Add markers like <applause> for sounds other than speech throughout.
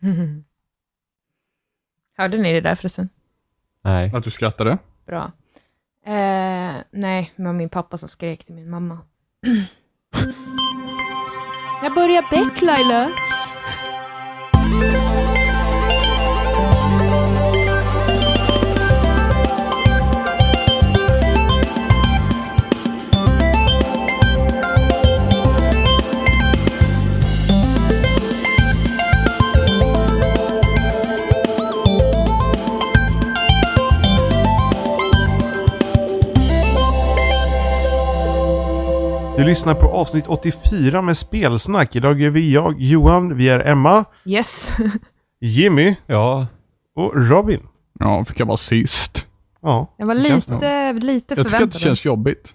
<laughs> Hörde ni det där förresten? Nej. Att du skrattade? Bra. Eh, nej, det var min pappa som skrek till min mamma. <clears throat> Jag börjar bäck Laila. Lyssnar på avsnitt 84 med spelsnack. Idag är vi jag, Johan, vi är Emma, Yes. <laughs> Jimmy Ja. och Robin. Ja, fick jag vara sist. Ja, Jag var det känns lite, lite Jag tycker att det förväntad. känns jobbigt.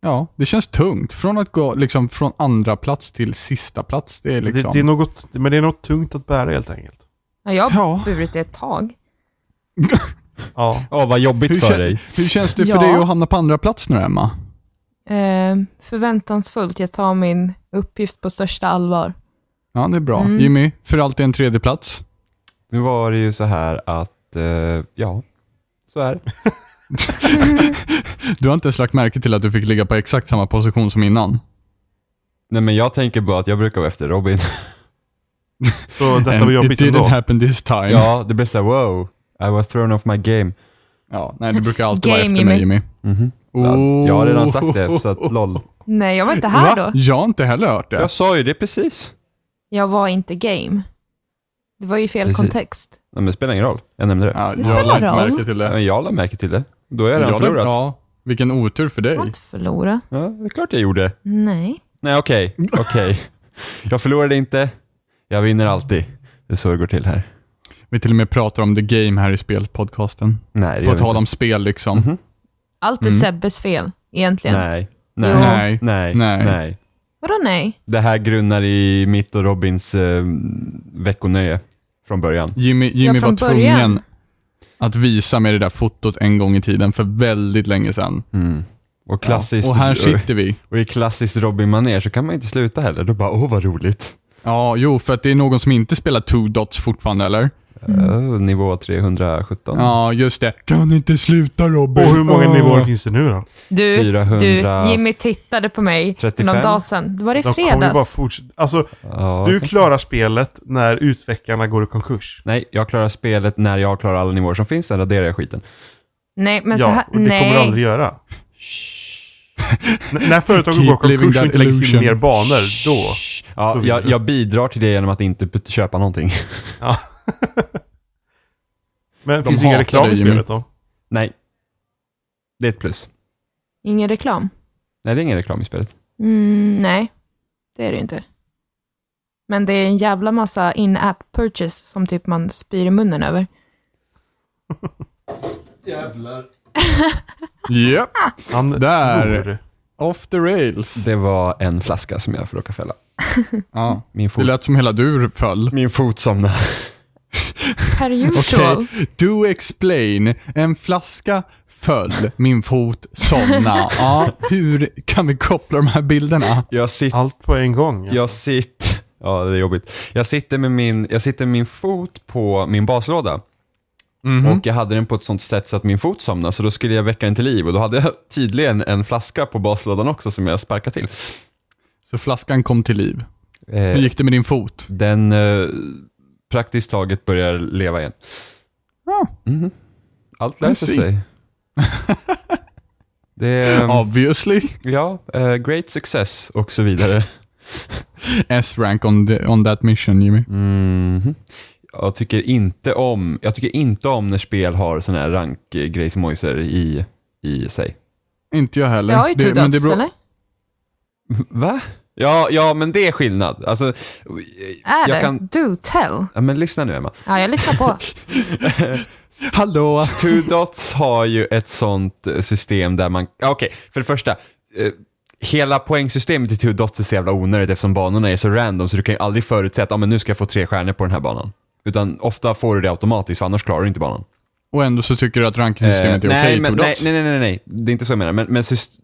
Ja, det känns tungt. Från att gå liksom från andra plats till sista plats. Det är det, liksom... det är något, men det är något tungt att bära helt enkelt. Ja, jag har Ja. burit det ett tag. Ja. Ja, vad jobbigt hur, för dig. hur känns det för Ja. dig att hamna på andra plats nu, Emma? Eh, förväntansfullt. Jag tar min uppgift på största allvar. Ja, det är bra. Mm. Jimmy, för alltid en tredje plats. Nu var det ju så här att, eh, ja, så är det. <laughs> Du har inte ens lagt märke till att du fick ligga på exakt samma position som innan. Nej men jag tänker bara att jag brukar vara efter Robin. <laughs> Så detta var jobbigt It didn't ändå. happen this time. ja, det blir såhär wow, I was thrown off my game. Ja, nej, du brukar alltid vara Game, efter mig, Jimmy. Jimmy. Mhm. Ja, jag har redan sagt det, så att lol. Nej, jag var inte här Va? då. Jag har inte heller hört det. Jag sa ju det precis. Jag var inte game. Det var ju fel Precis. kontext. Nej, men det spelar ingen roll, jag nämnde det. Ja, Det jag spelar la inte roll. märke till det. Men jag la märke till det. Då är jag redan Jag förlorat. Ja, vilken otur för dig. Jag har inte förlorat. Ja, det är klart jag gjorde. Nej. Nej, okej, okej. Jag förlorade inte, jag vinner alltid. Det är så det går till här. Vi till och med pratar om the game här i spelpodcasten. Nej, det På vi tal inte. om spel liksom. Allt är Mm. Sebbes fel, egentligen. Nej, nej, Jo. Nej. nej, Nej. nej. Vadå nej? Det här grunnar i mitt och Robins eh, veckonöje från början. Jimmy, Jimmy Ja, från var början. tvungen att visa mig det där fotot en gång i tiden för väldigt länge sedan. Mm. Och klassiskt, Ja, och här sitter vi. och i klassiskt Robin-manér så kan man inte sluta heller. Då bara, åh vad roligt. Ja, jo, för att det är någon som inte spelar two dots fortfarande, eller? Uh, nivå 317. Ja, just det. Kan inte sluta Robin. Och hur många Åh. nivåer finns det nu då? Du, 400 du, Jimmy tittade på mig för 35. någon dag sedan. Det var i De kommer ju bara fredags. fortsätta. Alltså, Ja, du klarar spelet när utvecklarna går i konkurs. Nej, jag klarar spelet när jag klarar alla nivåer som finns, sen raderar jag skiten. Nej, men så ja, här, och det kommer du nej. aldrig göra. När företaget går i konkurs och inte lägger till mer banor, då. Ja, Då jag, jag bidrar till det genom att inte köpa någonting. Ja. <laughs> <laughs> Men De finns det hatar reklam i spelet då? Nej. Det är ett plus. Ingen reklam? Nej, det är ingen reklam i spelet. Mm, nej, det är det inte. Men det är en jävla massa in-app purchase som typ man spyr i munnen över. <laughs> Japp, Han Där. svor. off the rails. Det var en flaska som jag råkade fälla. <laughs> Ja. Min Det fot, lät som hela du föll. min fot somnade. Per Okej, usual. do explain. En flaska föll, min fot somna. <laughs> Ja, hur kan vi koppla de här bilderna? Jag sitter, Allt på en gång. Alltså. jag sitter, ja det är jobbigt. Jag sitter med min, jag sitter med min fot på min baslåda. Mhm. Och jag hade den på ett sånt sätt så att min fot somnade, så då skulle jag väcka den till liv. Och då hade jag tydligen en flaska på baslådan också som jag sparkade till. Så flaskan kom till liv. Eh, Hur gick det med din fot? Den eh, praktiskt taget börjar leva igen. Ja. Mhm. Allt löser sig. <laughs> Det är, Obviously. ja, eh, great success och så vidare. <laughs> S-rank on, the, on that mission, Jimmy. Mhm. Jag tycker inte om, jag tycker inte om när spel har sådana här rankgrejsmojser i, i sig. Inte jag heller. Jag har ju two dots, eller? Va? Ja, ja, men det är skillnad. Alltså, Är jag det? kan- Do tell. ja, men lyssna nu Emma. Ja, jag lyssnar på. <laughs> Hallå! Two Dots har ju ett sånt eh, system där man, okej, för det första, eh, hela poängsystemet i Two Dots är så jävla onödigt eftersom banorna är så random så du kan ju aldrig förutsäga att ah, men nu ska jag få tre stjärnor på den här banan. Utan ofta får du det automatiskt för annars klarar du inte banan. Och ändå så tycker du att rankingsystemet är Eh, okej nej, i two nej, dots? nej, nej, nej, nej, det är inte så jag menar. Men, men syst-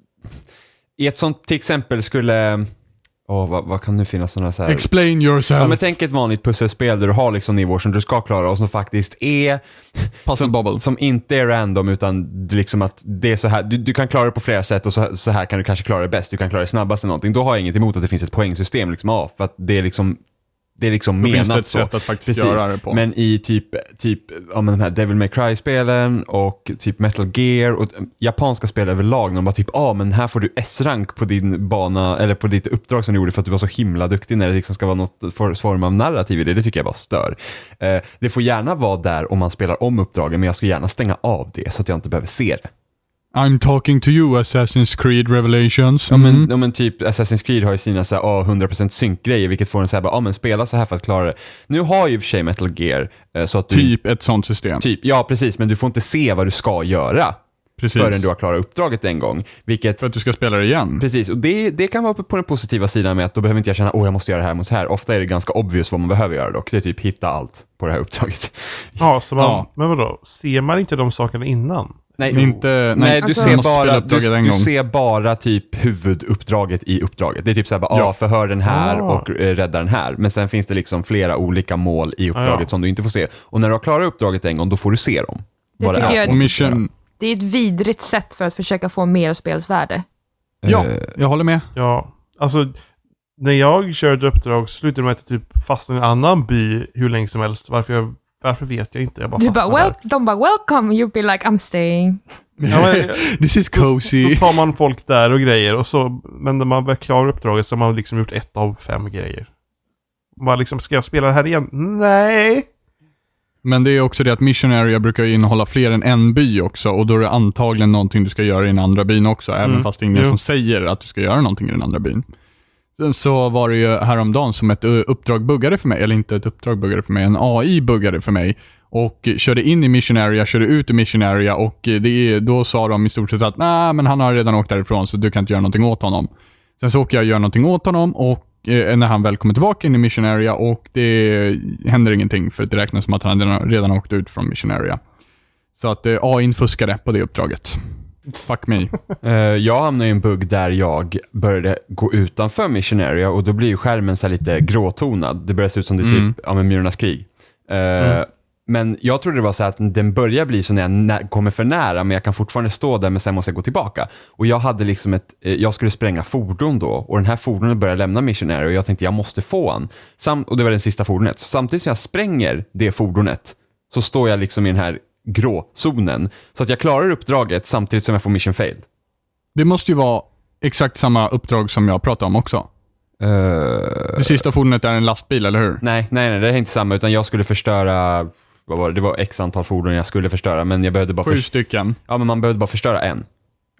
i ett sånt, till exempel skulle åh, vad, vad kan nu finnas sådana så här... Explain yourself. Ja men tänk ett vanligt pusselspel där du har liksom nivåer som du ska klara och som faktiskt är Puzzle bubble. som inte är random utan liksom att det är så här, du, du kan klara det på flera sätt och så, så här kan du kanske klara det bäst, du kan klara det snabbast eller någonting. Då har jag inget emot att det finns ett poängsystem liksom av, för att det är liksom det är liksom Då menat finns det ett så. sätt att faktiskt göra det på. Men i typ, typ ja, men de här Devil May Cry-spelen och typ Metal Gear och eh, japanska spel överlag, de bara typ, ah, men här får du S-rank på din bana, eller på ditt uppdrag som du gjorde för att du var så himla duktig när det liksom ska vara något for- form av narrativ i det, det tycker jag bara stör. Eh, det får gärna vara där om man spelar om uppdragen, men jag ska gärna stänga av det så att jag inte behöver se det. I'm talking to you Assassin's Creed Revelations. Ja men, Mm. ja men typ Assassin's Creed har ju sina så här, ah, 100% synkgrejer vilket får en så här, ah, men spela så här för att klara det. Nu har ju för sig Metal Gear eh, så att du... Typ ett sånt system. Typ, ja precis, men du får inte se vad du ska göra Precis. förrän du har klarat uppdraget en gång. Vilket, För att du ska spela det igen. precis, och det, det kan vara på den positiva sidan med att då behöver inte jag känna, åh jag måste göra det här, jag måste här. Ofta är det ganska obvious vad man behöver göra dock. Det är typ hitta allt på det här uppdraget. Ja, så man, Ja. men vadå? Ser man inte de sakerna innan? Nej, Inte, nej, Nej, du, Alltså- ser bara, du, du ser bara typ huvuduppdraget i uppdraget. Det är typ såhär, ja. Ja. förhör den här Ah. och eh, rädda den här. Men sen finns det liksom flera olika mål i uppdraget Ah, ja. som du inte får se. Och när du har klarat uppdraget en gång, då får du se dem. Det tycker är. jag- Och mission... Det är ett vidrigt sätt för att försöka få mer spelsvärde. Ja, Eh, jag håller med. Ja, alltså när jag körde uppdrag så slutade det med att jag typ fastnade i en annan by hur länge som helst. Varför, jag, varför vet jag inte. Jag bara Du bara, well, de bara welcome, you'll be like I'm staying. Ja, men, <laughs> This is cozy. <laughs> då tar man folk där och grejer och så, men när man väl klarar uppdraget så har man liksom gjort ett av fem grejer. Bara liksom, ska jag spela det här igen? Nej! Men det är också det att Mission Area brukar ju innehålla fler än en by också och då är det antagligen någonting du ska göra i den andra byn också, även Mm, fast det är ingen jo. som säger att du ska göra någonting i den andra byn. Sen så var det ju häromdagen som ett eh, uppdrag buggade för mig, eller inte ett uppdrag buggade för mig, en AI buggade för mig och körde in i Mission Area, körde ut ur Mission Area och eh, det, då sa de i stort sett att nej, men han har redan åkt därifrån så du kan inte göra någonting åt honom. Sen så åker jag och gör någonting åt honom och eh, när han väl kommer tillbaka in i Mission Area och det händer ingenting för det räknas som att han redan, redan har åkt ut från Mission Area. Så att eh, AI fuskade på det uppdraget. Fuck me. Eh, jag hamnade i en bugg där jag började gå utanför Mission Area och då blir ju skärmen så lite gråtonad. Det börjar se ut som det är typ, Mm. ja men Myrornas krig. Eh, Men jag trodde det var så här att den börjar bli så när jag nä- kommer för nära, men jag kan fortfarande stå där, men sen måste jag gå tillbaka. Och jag hade liksom ett, eh, jag skulle spränga fordon då, och den här fordonet började lämna Mission Area och jag tänkte jag måste få han. Sam- och det var den sista fordonet. Så samtidigt som jag spränger det fordonet, så står jag liksom i den här gråzonen. Så att jag klarar uppdraget samtidigt som jag får mission failed. Det måste ju vara exakt samma uppdrag som jag pratade om också. Eh, Det sista fordonet är en lastbil, eller hur? nej, nej, nej, det är inte samma, utan jag skulle förstöra, vad var det, det var x antal fordon jag skulle förstöra, men jag behövde bara, Sju stycken. ja men man behövde bara förstöra en.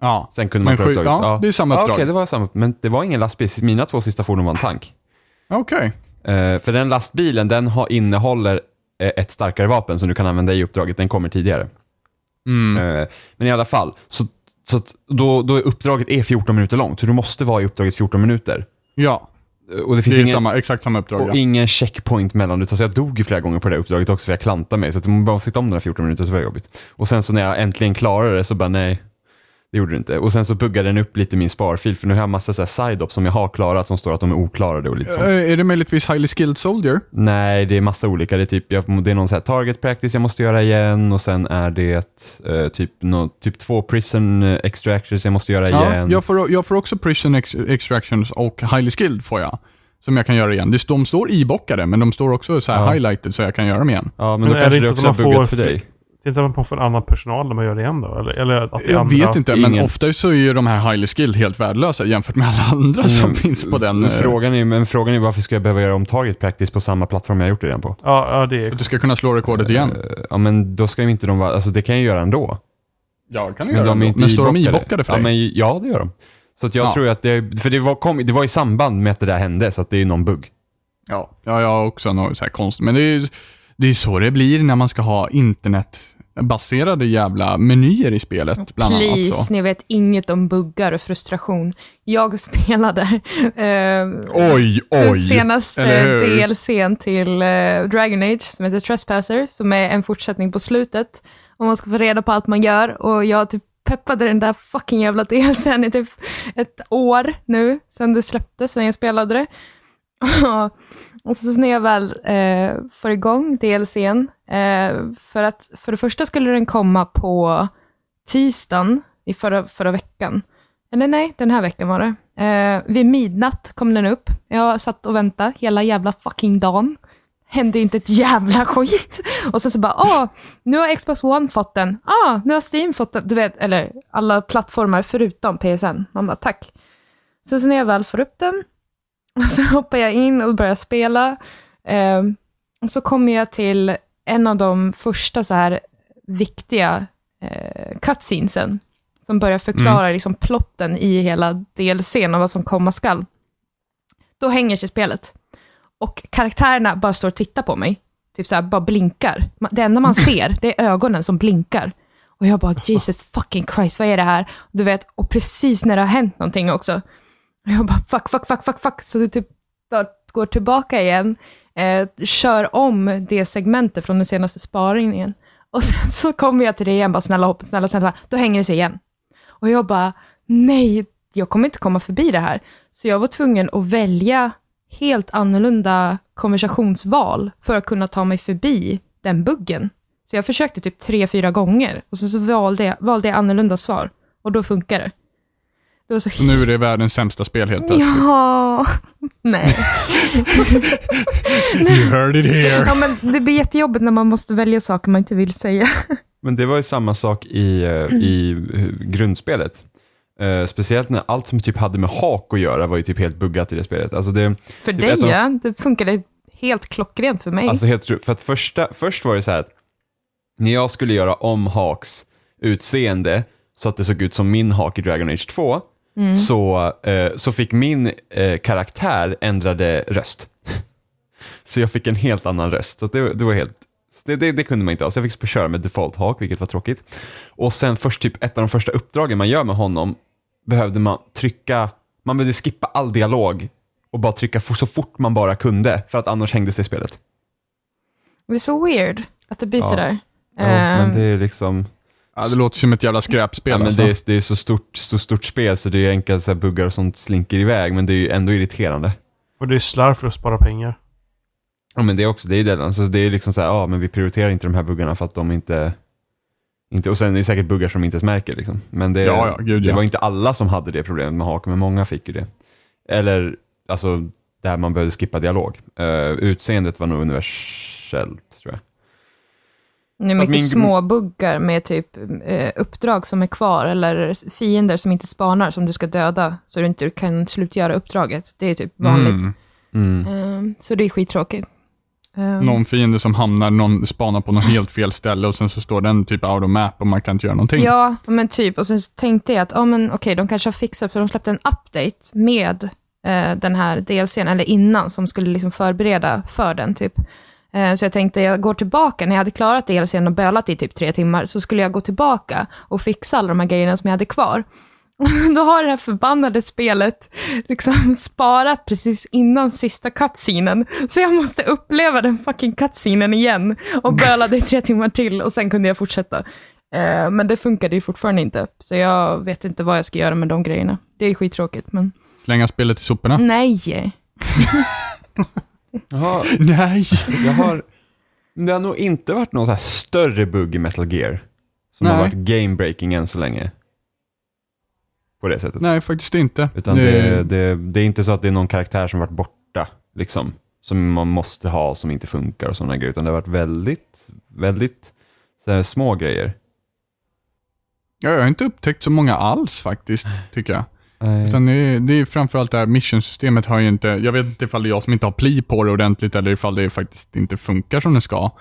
Ja. Sen kunde man Men sju, uppdraget. ja, det är samma Ja, uppdrag. Okej, det var samma, men det var ingen lastbil, mina två sista fordon var en tank. Okej. Eh, för den lastbilen, den har, innehåller eh, ett starkare vapen som du kan använda i uppdraget, den kommer tidigare. Mm. Eh, men i alla fall, så, så då, då är uppdraget är 14 minuter långt, så du måste vara i uppdraget 14 minuter. Ja, Eh, Och det det finns är ingen, samma, exakt samma uppdrag. Och Ja. ingen checkpoint mellan, så jag dog ju flera gånger på det uppdraget också för jag klantade mig. Så att man bara sitta om den här 14 minuter så var det jobbigt. Och sen så när jag äntligen klarade det så bara nej, det gjorde det inte. Och sen så buggade den upp lite min sparfil för nu har jag massa så här side som jag har klarat som står att de är oklarade och lite sånt. Eh, Är det möjligtvis Highly Skilled Soldier? Nej, det är massa olika. Det är, typ, jag, det är någon så här target practice jag måste göra igen och sen är det eh, typ, nå typ två prison eh, extractions jag måste göra Ja, igen. jag får, jag får också Prison ex Extractions och Highly Skilled får jag. Som jag kan göra igen. De står ibockade, men de står också så här Ja. highlighted så jag kan göra dem igen. ja, men, Men då är kanske det också att har man buggat för dig. Det att man får en annan personal när man gör det igen då? Eller, eller att det Jag andra... vet inte, men ingen- ofta så är ju de här Highly Skilled helt värdelösa jämfört med alla andra som Mm, finns på den. Men eh, Frågan är, men frågan är varför ska jag behöva göra om target practice på samma plattform jag gjort det redan på? Ja, ja, det är... Att du ska kunna slå rekordet igen. Eh, Ja men då ska ju inte de vara, alltså det kan jag göra ändå. Ja, kan Men, de är inte men står de ibockade. för ja, dig? men, ja, det gör de. Så att jag Ja. tror att det, för det var, kom, det var i samband med att det där hände, så att det är någon bugg. Ja, ja jag har också något så här konstigt. Men det är ju det är så det blir när man ska ha internetbaserade jävla menyer i spelet. Bland annat Please, så. ni vet inget om buggar och frustration. Jag spelade <laughs> eh, Oj, den oj. senaste eller hur? DLCn till eh, Dragon Age som heter Trespasser, som är en fortsättning på slutet. Och man ska få reda på allt man gör och jag typ peppade den där fucking jävla <laughs> DLCn i typ ett år nu, sen det släpptes, sen jag spelade det och så när jag väl eh, får igång DLCn, eh, för att för det första skulle den komma på tisdagen i förra, förra veckan. Eller nej, den här veckan var det. Eh, vid midnatt kom den upp. Jag satt och väntade hela jävla fucking dagen. Hände inte ett jävla skit. Och sen så bara, åh, nu har Xbox One fått den. Ah, nu har Steam fått den. Du vet, eller alla plattformar förutom PSN. Man bara, tack. Sen så när jag väl får upp den, <laughs> och så hoppar jag in och börjar spela. Eh, och så kommer jag till en av de första så här viktiga eh, cutscenesen som börjar förklara liksom plotten i hela DLCn och vad som komma skall. Då hänger sig spelet. Och karaktärerna bara står och tittar på mig. Typ så här, bara blinkar. Det enda man <laughs> ser, det är ögonen som blinkar. Och jag bara, Jesus fucking Christ, vad är det här? Du vet, och precis när det har hänt någonting också. Och jag bara, fuck, fuck, fuck, fuck, fuck. Så det typ går tillbaka igen, eh, kör om det segmentet från den senaste sparingen. Och sen så kommer jag till det igen, bara snälla hopp, snälla, snälla. Då hänger det sig igen. Och jag bara, nej, jag kommer inte komma förbi det här. Så jag var tvungen att välja helt annorlunda konversationsval för att kunna ta mig förbi den buggen. Så jag försökte typ tre, fyra gånger och sen så valde jag, valde jag annorlunda svar och då funkar det. Det var så nu är det världens sämsta spel helt plötsligt. Ja, <laughs> nej. <laughs> You heard it here. Ja, men det blir jättejobbigt när man måste välja saker man inte vill säga. <laughs> Men det var ju samma sak i, eh, i eh, grundspelet. Eh, speciellt när allt som typ hade med hak att göra var ju typ helt buggat i det spelet. Alltså det, För Typ dig ja, det funkade helt klockrent för mig. Alltså helt för att första, först var det så här att när jag skulle göra om Haks utseende så att det såg ut som min hak i Dragon Age 2 så, eh, så fick min eh, karaktär ändrade röst. <laughs> så jag fick en helt annan röst. Så det, det var helt det, det, det kunde man inte ha, så jag fick köra med default hak, vilket var tråkigt. Och sen först typ ett av de första uppdragen man gör med honom behövde man trycka, man behövde skippa all dialog och bara trycka så fort man bara kunde, för att annars hängde sig spelet. Det är så weird att det blir Ja. sådär. Ja, men Ehm, det är liksom, Ja, det låter som ett jävla skräpspel ja, men alltså. det, är, det är så stort, så stort spel så det är enkelt så här buggar och sånt slinker iväg, men det är ju ändå irriterande. Och det är slarv för att spara pengar. Ja men det är också, det är det, alltså det är liksom så här, ja men vi prioriterar inte de här buggarna för att de inte, inte och sen är det säkert buggar som inte ens märker liksom. Men det, Ja, ja, gud, det ja. var inte alla som hade det problemet med haken, men många fick ju det. Eller, alltså, där man behövde skippa dialog. Uh, utseendet var nog universellt. Det är mycket min- små buggar med typ eh, uppdrag som är kvar eller fiender som inte spanar som du ska döda så du inte kan slutgöra uppdraget. Det är typ vanligt. Mm. Mm. Ehm, så det är skittråkigt. Ehm, Någon fiende som hamnar, någon spanar på något helt fel ställe och sen så står den typ out of map och man kan inte göra någonting. Ja, men typ. Och sen så tänkte jag att, ja men okej, de kanske har fixat, för de släppte en update med eh, den här DLCn, eller innan, som skulle liksom förbereda för den typ. Eh, så jag tänkte, jag går tillbaka, när jag hade klarat DLCn och bölat i typ tre timmar, så skulle jag gå tillbaka och fixa alla de här grejerna som jag hade kvar. <laughs> Då har det här förbannade spelet liksom <laughs> sparat precis innan sista cutscenen. Så jag måste uppleva den fucking cutscenen igen och <laughs> bölade i tre timmar till och sen kunde jag fortsätta. Eh, men det funkade ju fortfarande inte, så jag vet inte vad jag ska göra med de grejerna. Det är skittråkigt, men Slänga spelet i soporna. nej. Jaha, <laughs> Nej! jag har, det har nog inte varit någon så här större bugg i Metal Gear. Som har Nej. varit game breaking än så länge. På det sättet. Nej, faktiskt inte. Utan det, det, det är inte så att det är någon karaktär som varit borta, liksom. Som man måste ha, som inte funkar och sådana grejer. Utan det har varit väldigt, väldigt så små grejer. Ja, jag har inte upptäckt så många alls faktiskt, tycker jag. Nej. Utan det är, det är framförallt det här mission-systemet har ju inte, jag vet inte ifall det är jag som inte har pli på det ordentligt eller ifall det faktiskt inte funkar som det ska.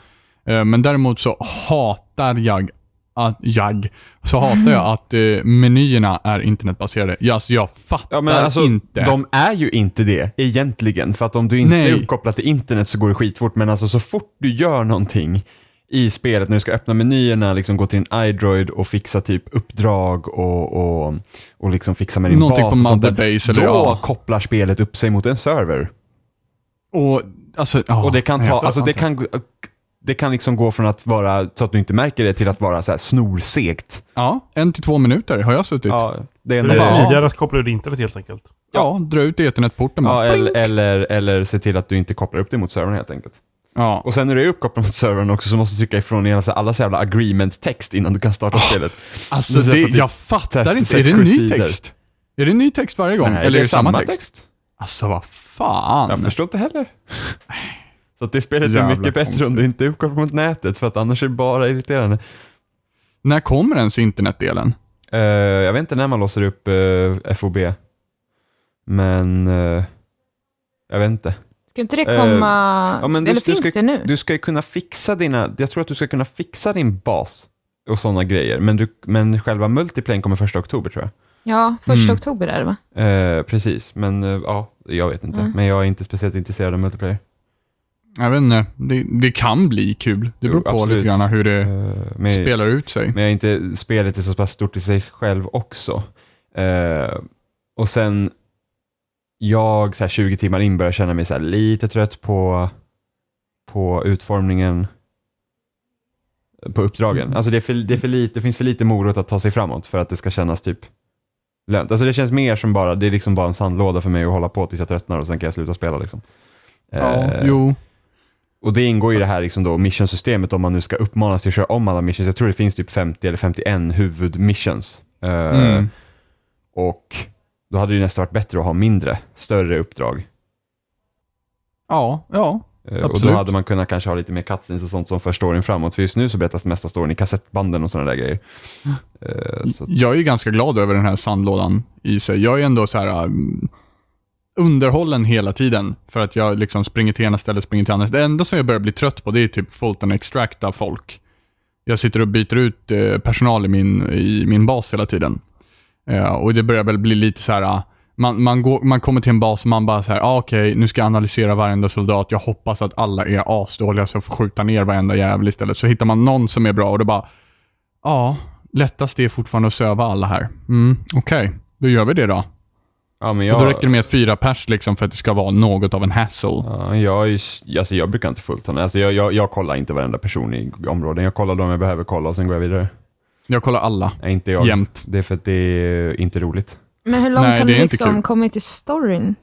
Eh, Men däremot så hatar jag att, jag, så hatar jag <laughs> att eh, menyerna är internetbaserade. Ja, Alltså jag fattar Ja men alltså, inte. de är ju inte det egentligen. För att om du inte Nej. är uppkopplad till internet så går det skitfort. Men alltså så fort du gör någonting i spelet, när du ska öppna menyerna, liksom gå till din iDroid och fixa typ uppdrag och, och, och liksom fixa med din Någonting bas på och sånt där, Motherbase eller Då ja. kopplar spelet upp sig mot en server. Och, alltså, ja, och det kan ta, alltså det kan, det kan liksom gå från att vara så att du inte märker det till att vara så här snorsegt. Ja, en till två minuter har jag suttit. Ja, Ja, det är Det är smidigare att koppla ur internet helt enkelt. dra ut eternetporten ja, eller, eller, eller se till att du inte kopplar upp det mot servern helt enkelt. Ja. Och sen när du är uppkopplad mot servern också så måste du trycka ifrån igen alla så jävla agreement-text innan du kan starta spelet. Alltså, Det är jag fattar inte. Är det en ny sidor. text? Är det en ny text varje gång? Nej, eller det är det samma text? Alltså, vad fan. Jag förstår inte heller. <laughs> Så att det spelet är Jävla mycket bättre om du inte är uppkopplad mot nätet för att annars är det bara irriterande. När kommer ens internetdelen? Eh, jag vet inte när man låser upp eh, FOB. Men eh, jag vet inte. Ska inte det Eh, komma... ja, men du- eller du finns ska- det nu? Du ska ju kunna fixa dina, jag tror att du ska kunna fixa din bas och sådana grejer. Men, du, men själva multiplayen kommer första oktober tror jag. Ja, första Mm. oktober är det va? Eh, precis, men eh, ja, jag vet inte. Mm. Men jag är inte speciellt intresserad av multiplayer. Jag vet inte. Det, det kan bli kul. Det beror Jo, på absolut. lite grann hur det Eh, men, spelar ut sig. men jag är inte, spelet är så pass stort i sig själv också. Eh, och sen, jag så här 20 timmar in börjar känna mig så här lite trött på, på utformningen på uppdragen. Alltså det, för, det, för lite, det finns för lite morot att ta sig framåt för att det ska kännas typ lönt. Alltså det känns mer som bara, det är liksom bara en sandlåda för mig att hålla på tills jag tröttnar och sen kan jag sluta spela liksom. Ja, Eh, jo. och det ingår i det här liksom då missionsystemet om man nu ska uppmanas till att köra om alla missions. Jag tror det finns typ 50 eller 51 huvudmissions. Eh, Mm. Och då hade det nästan varit bättre att ha mindre, större uppdrag. Ja, ja. Eh, och då Absolut. hade man kunnat kanske ha lite mer cutscenes och sånt som för storyn framåt. För just nu så berättas det mesta storyn i kassettbanden och sådana där grejer. Eh, så, Jag är ju ganska glad över den här sandlådan i sig. Jag är ändå så här um, underhållen hela tiden. För att jag liksom springer till ena stället, springer till andra. Det enda som jag börjar bli trött på det är typ Fulton extracta folk. Jag sitter och byter ut eh, personal i min, i min bas hela tiden. Eh, och det börjar väl bli lite så här. ah, man, man, går, man kommer till en bas och man bara så här, ah, okej, nu ska jag analysera varenda soldat. Jag hoppas att alla är asdåliga så jag får skjuta ner varenda jävel istället. Så hittar man någon som är bra och då bara, ja, lättast är fortfarande att söva alla här. Mm, okej, då gör vi det då. ja, men Och då jag, räcker det med fyra pers liksom för att det ska vara något av en hassle. ja, jag, är alltså jag brukar inte fullt alltså jag, jag, jag kollar inte varenda person i områden. Jag kollar de jag behöver kolla och sen går jag vidare. Jag kollar alla, Nej, inte jag. jämt. Det är för att det är inte roligt. Men hur långt Nej, har det ni är inte liksom kul. kommit till storyn?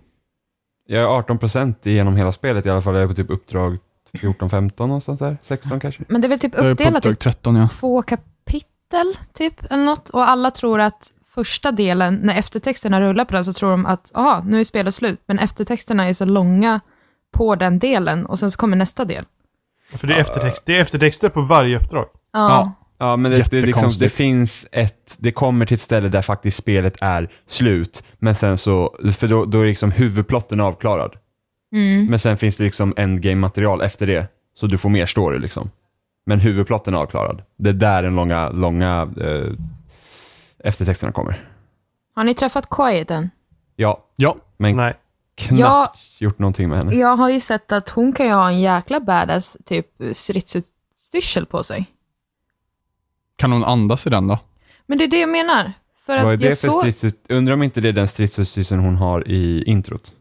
Jag är 18% genom hela spelet i alla fall. Jag är på typ uppdrag 14-15 någonstans där. 16 kanske. Men det är väl typ Jag är på uppdelat i uppdrag 13 ja. två kapitel, typ, eller något. Och alla tror att första delen, när eftertexterna rullar på den, så tror de att, aha, nu är spelet slut. Men eftertexterna är så långa på den delen och sen så kommer nästa del. För det är, eftertext, det är eftertexter på varje uppdrag. Ja. Ja, men det, det, är liksom, det finns ett, det kommer till ett ställe där faktiskt spelet är slut, men sen så, för då, då är liksom huvudplotten avklarad. Mm. Men sen finns det liksom endgame-material efter det, så du får mer story liksom. Men huvudplotten är avklarad. Det är där den långa, långa eh, eftertexterna kommer. Har ni träffat Quiet än? Ja, Ja, men Nej. knappt Ja. gjort någonting med henne. Jag har ju sett att hon kan ju ha en jäkla badass typ stridsutstyrsel på sig. Kan hon andas i den då? Men det är det jag menar. För Vad är att det jag för så stridsut... Undrar om inte det är den stridsutstyrseln hon har i introt?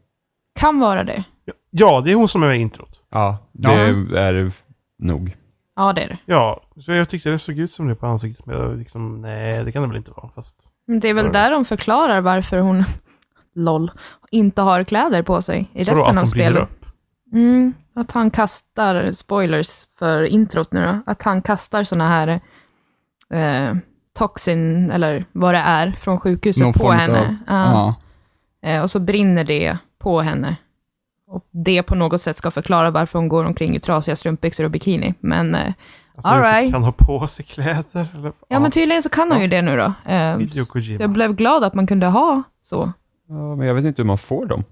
kan vara det. Ja, det är hon som är med i introt. Ja, det är nog. Ja, det är det. Ja, så jag tyckte det såg ut som det på ansiktet. Men jag liksom, nej, det kan det väl inte vara. Fast... Men det är väl Ja. där de förklarar varför hon, <laughs> LOL, inte har kläder på sig i resten av spelet. upp? Mm, att han kastar, spoilers för introt nu då, att han kastar såna här eh, toxin, eller vad det är, från sjukhuset Någon på henne. av- Ja. Ja. Eh, och så brinner det på henne. Och det på något sätt ska förklara varför hon går omkring i trasiga strumpbyxor och bikini. Men, eh, All right. kan ha på sig kläder? Eller? ja, men tydligen så kan hon ju det nu då. Eh, så jag blev glad att man kunde ha så. Ja, men jag vet inte hur man får dem.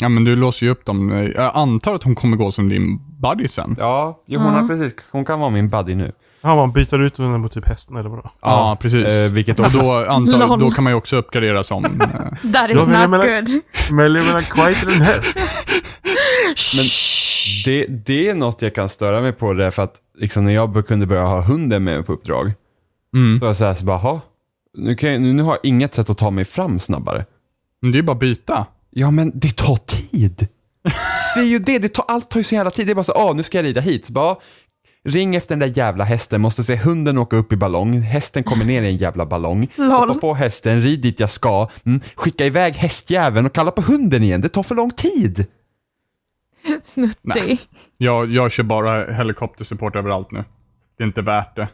ja, men du låser ju upp dem. Jag antar att hon kommer gå som din buddy sen. Ja, jo, hon Ja. har precis, hon kan vara min buddy nu. Ja, man byter ut henne mot typ hästen eller vadå? Ja, precis. Eh, vilket och då, <laughs> antar, då kan man ju också uppgradera som... eh, <laughs> That is not mena- good. Väljer mellan eller en häst? <laughs> det, det är något jag kan störa mig på därför att liksom, när jag kunde börja ha hunden med mig på uppdrag, mm. så var jag så här, så bara, "Ha, nu, kan jag, nu, nu har jag inget sätt att ta mig fram snabbare. Men det är bara att byta. Ja, men det tar tid. Det är ju det, det tar, allt tar ju så jävla tid. Det är bara så, ah, nu ska jag rida hit. Så bara, ring efter den där jävla hästen, måste se hunden åka upp i ballong, hästen kommer ner i en jävla ballong, Lol. hoppa på hästen, rid dit jag ska, mm, skicka iväg hästjäveln och kalla på hunden igen, det tar för lång tid. Snuttig. Nej. Jag, jag kör bara helikoptersupport överallt nu. Det är inte värt det.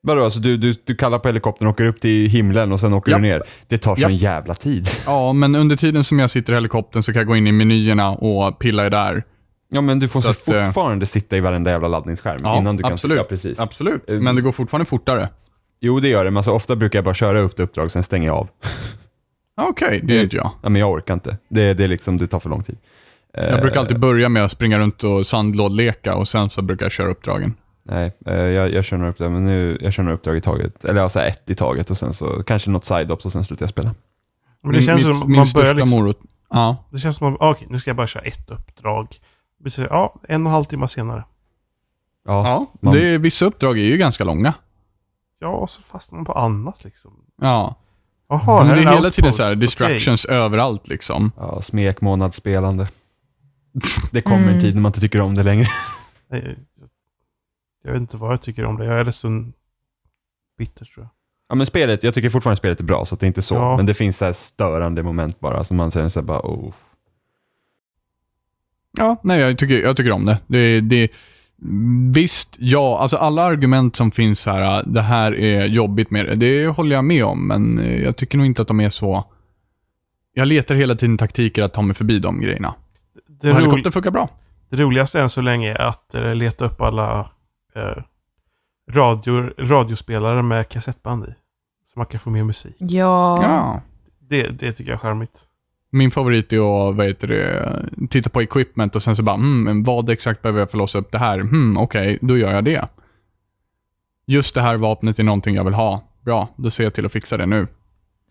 Vadå, alltså du, du, du kallar på helikoptern, åker upp till himlen och sen åker Japp. du ner. Det tar så Japp. en jävla tid. Ja, men under tiden som jag sitter i helikoptern så kan jag gå in i menyerna och pilla i där. Ja men du får så Så att, eh, fortfarande sitta i varenda jävla laddningsskärm Ja, innan du kan absolut. Ja, precis. Absolut, Eh, men det går fortfarande fortare. Jo det gör det, men alltså, ofta brukar jag bara köra upp till uppdrag, sen stänger jag av. Okej, det är inte jag. Ja, men jag orkar inte. Det, det, är liksom, det tar för lång tid. Jag brukar alltid börja med att springa runt och sandlådleka och sen så brukar jag köra uppdragen. Nej, eh, jag, jag kör några uppdrag, men nu, jag kör några uppdrag i taget. Eller alltså ett i taget och sen så kanske något side-ups och sen slutar jag spela. Men det känns Mitt- som min man största börjar liksom, morot. Ja. Det känns som att, okej, nu ska jag bara köra ett uppdrag. Ja, en och en halv timme senare. Ja, ja. man- Det är, vissa uppdrag är ju ganska långa. Ja, och så fastnar man på annat liksom. Ja. Jaha, Men det är hela tiden outpost. så här distractions överallt liksom. ja smekmånadsspelande. <laughs> Det kommer Mm. en tid när man inte tycker om det längre. Nej, jag- Jag vet inte vad jag tycker om det. Jag är ledsen bitter tror jag. Ja men spelet, jag tycker fortfarande spelet är bra så det är inte så. Ja. Men det finns så här störande moment bara som man säger så här bara oh. Ja, nej jag tycker, jag tycker om det. det, det visst, ja, alltså alla argument som finns här, det här är jobbigt med det, det håller jag med om, men eh, jag tycker nog inte att de är så... Jag letar hela tiden taktiker att ta mig förbi de grejerna. Det, helikopter funkar bra. det roligaste än så länge är att eh, leta upp alla eh, radio, radiospelare med kassettband i. Så man kan få mer musik. Ja. Ja. Det, det tycker jag är charmigt. Min favorit är att, vad heter det, titta på equipment och sen så bara, men vad exakt behöver jag för att låsa upp det här? Hmm, okej, då gör jag det. Just det här vapnet är någonting jag vill ha. Bra, då ser jag till att fixa det nu.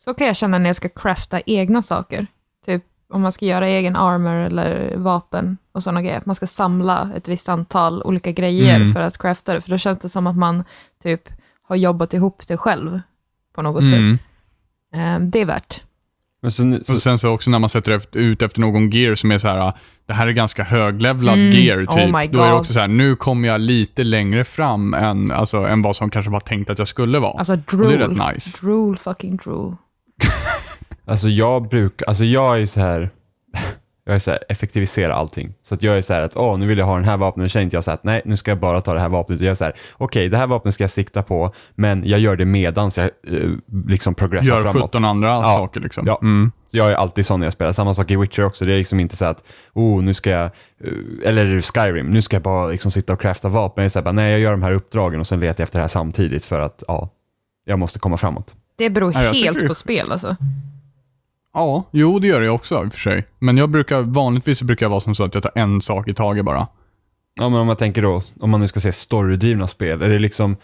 Så kan jag känna när jag ska crafta egna saker. Typ om man ska göra egen armor eller vapen och sådana grejer. Att man ska samla ett visst antal olika grejer Mm. för att crafta det. För då känns det som att man typ har jobbat ihop det själv på något Mm. sätt. Eh, det är värt. Men så, så, Och sen så också när man sätter efter, ut efter någon gear som är så här, det här är ganska höglevlad Mm. gear typ. Oh Då är det också så här, nu kommer jag lite längre fram än, alltså, än vad som kanske var tänkt att jag skulle vara. Alltså och det är drool. rätt nice. Drool fucking drool. <laughs> alltså jag brukar, alltså jag är så här jag är så här, effektivisera allting. Så att jag är så här att, åh, nu vill jag ha den här vapnet, nu känner inte jag så här att, nej, nu ska jag bara ta det här vapnet. Jag är så här, okej, det här vapnet ska jag sikta på, men jag gör det medans jag eh, liksom progressar Gör framåt. 17 andra Ja. saker liksom. Ja. Mm. Jag är alltid sån när jag spelar. Samma sak i Witcher också. Det är liksom inte så att, oh, nu ska jag, eh, eller Skyrim, nu ska jag bara liksom sitta och crafta vapen. Jag är så här, bara, nej, jag gör de här uppdragen och sen letar jag efter det här samtidigt för att, ja, jag måste komma framåt. Det beror helt på spel alltså. Ja, jo det gör jag också i och för sig. Men jag brukar, vanligtvis brukar jag vara som så att jag tar en sak i taget bara. Ja, men om man tänker då, om man nu ska se storydrivna spel, är det liksom,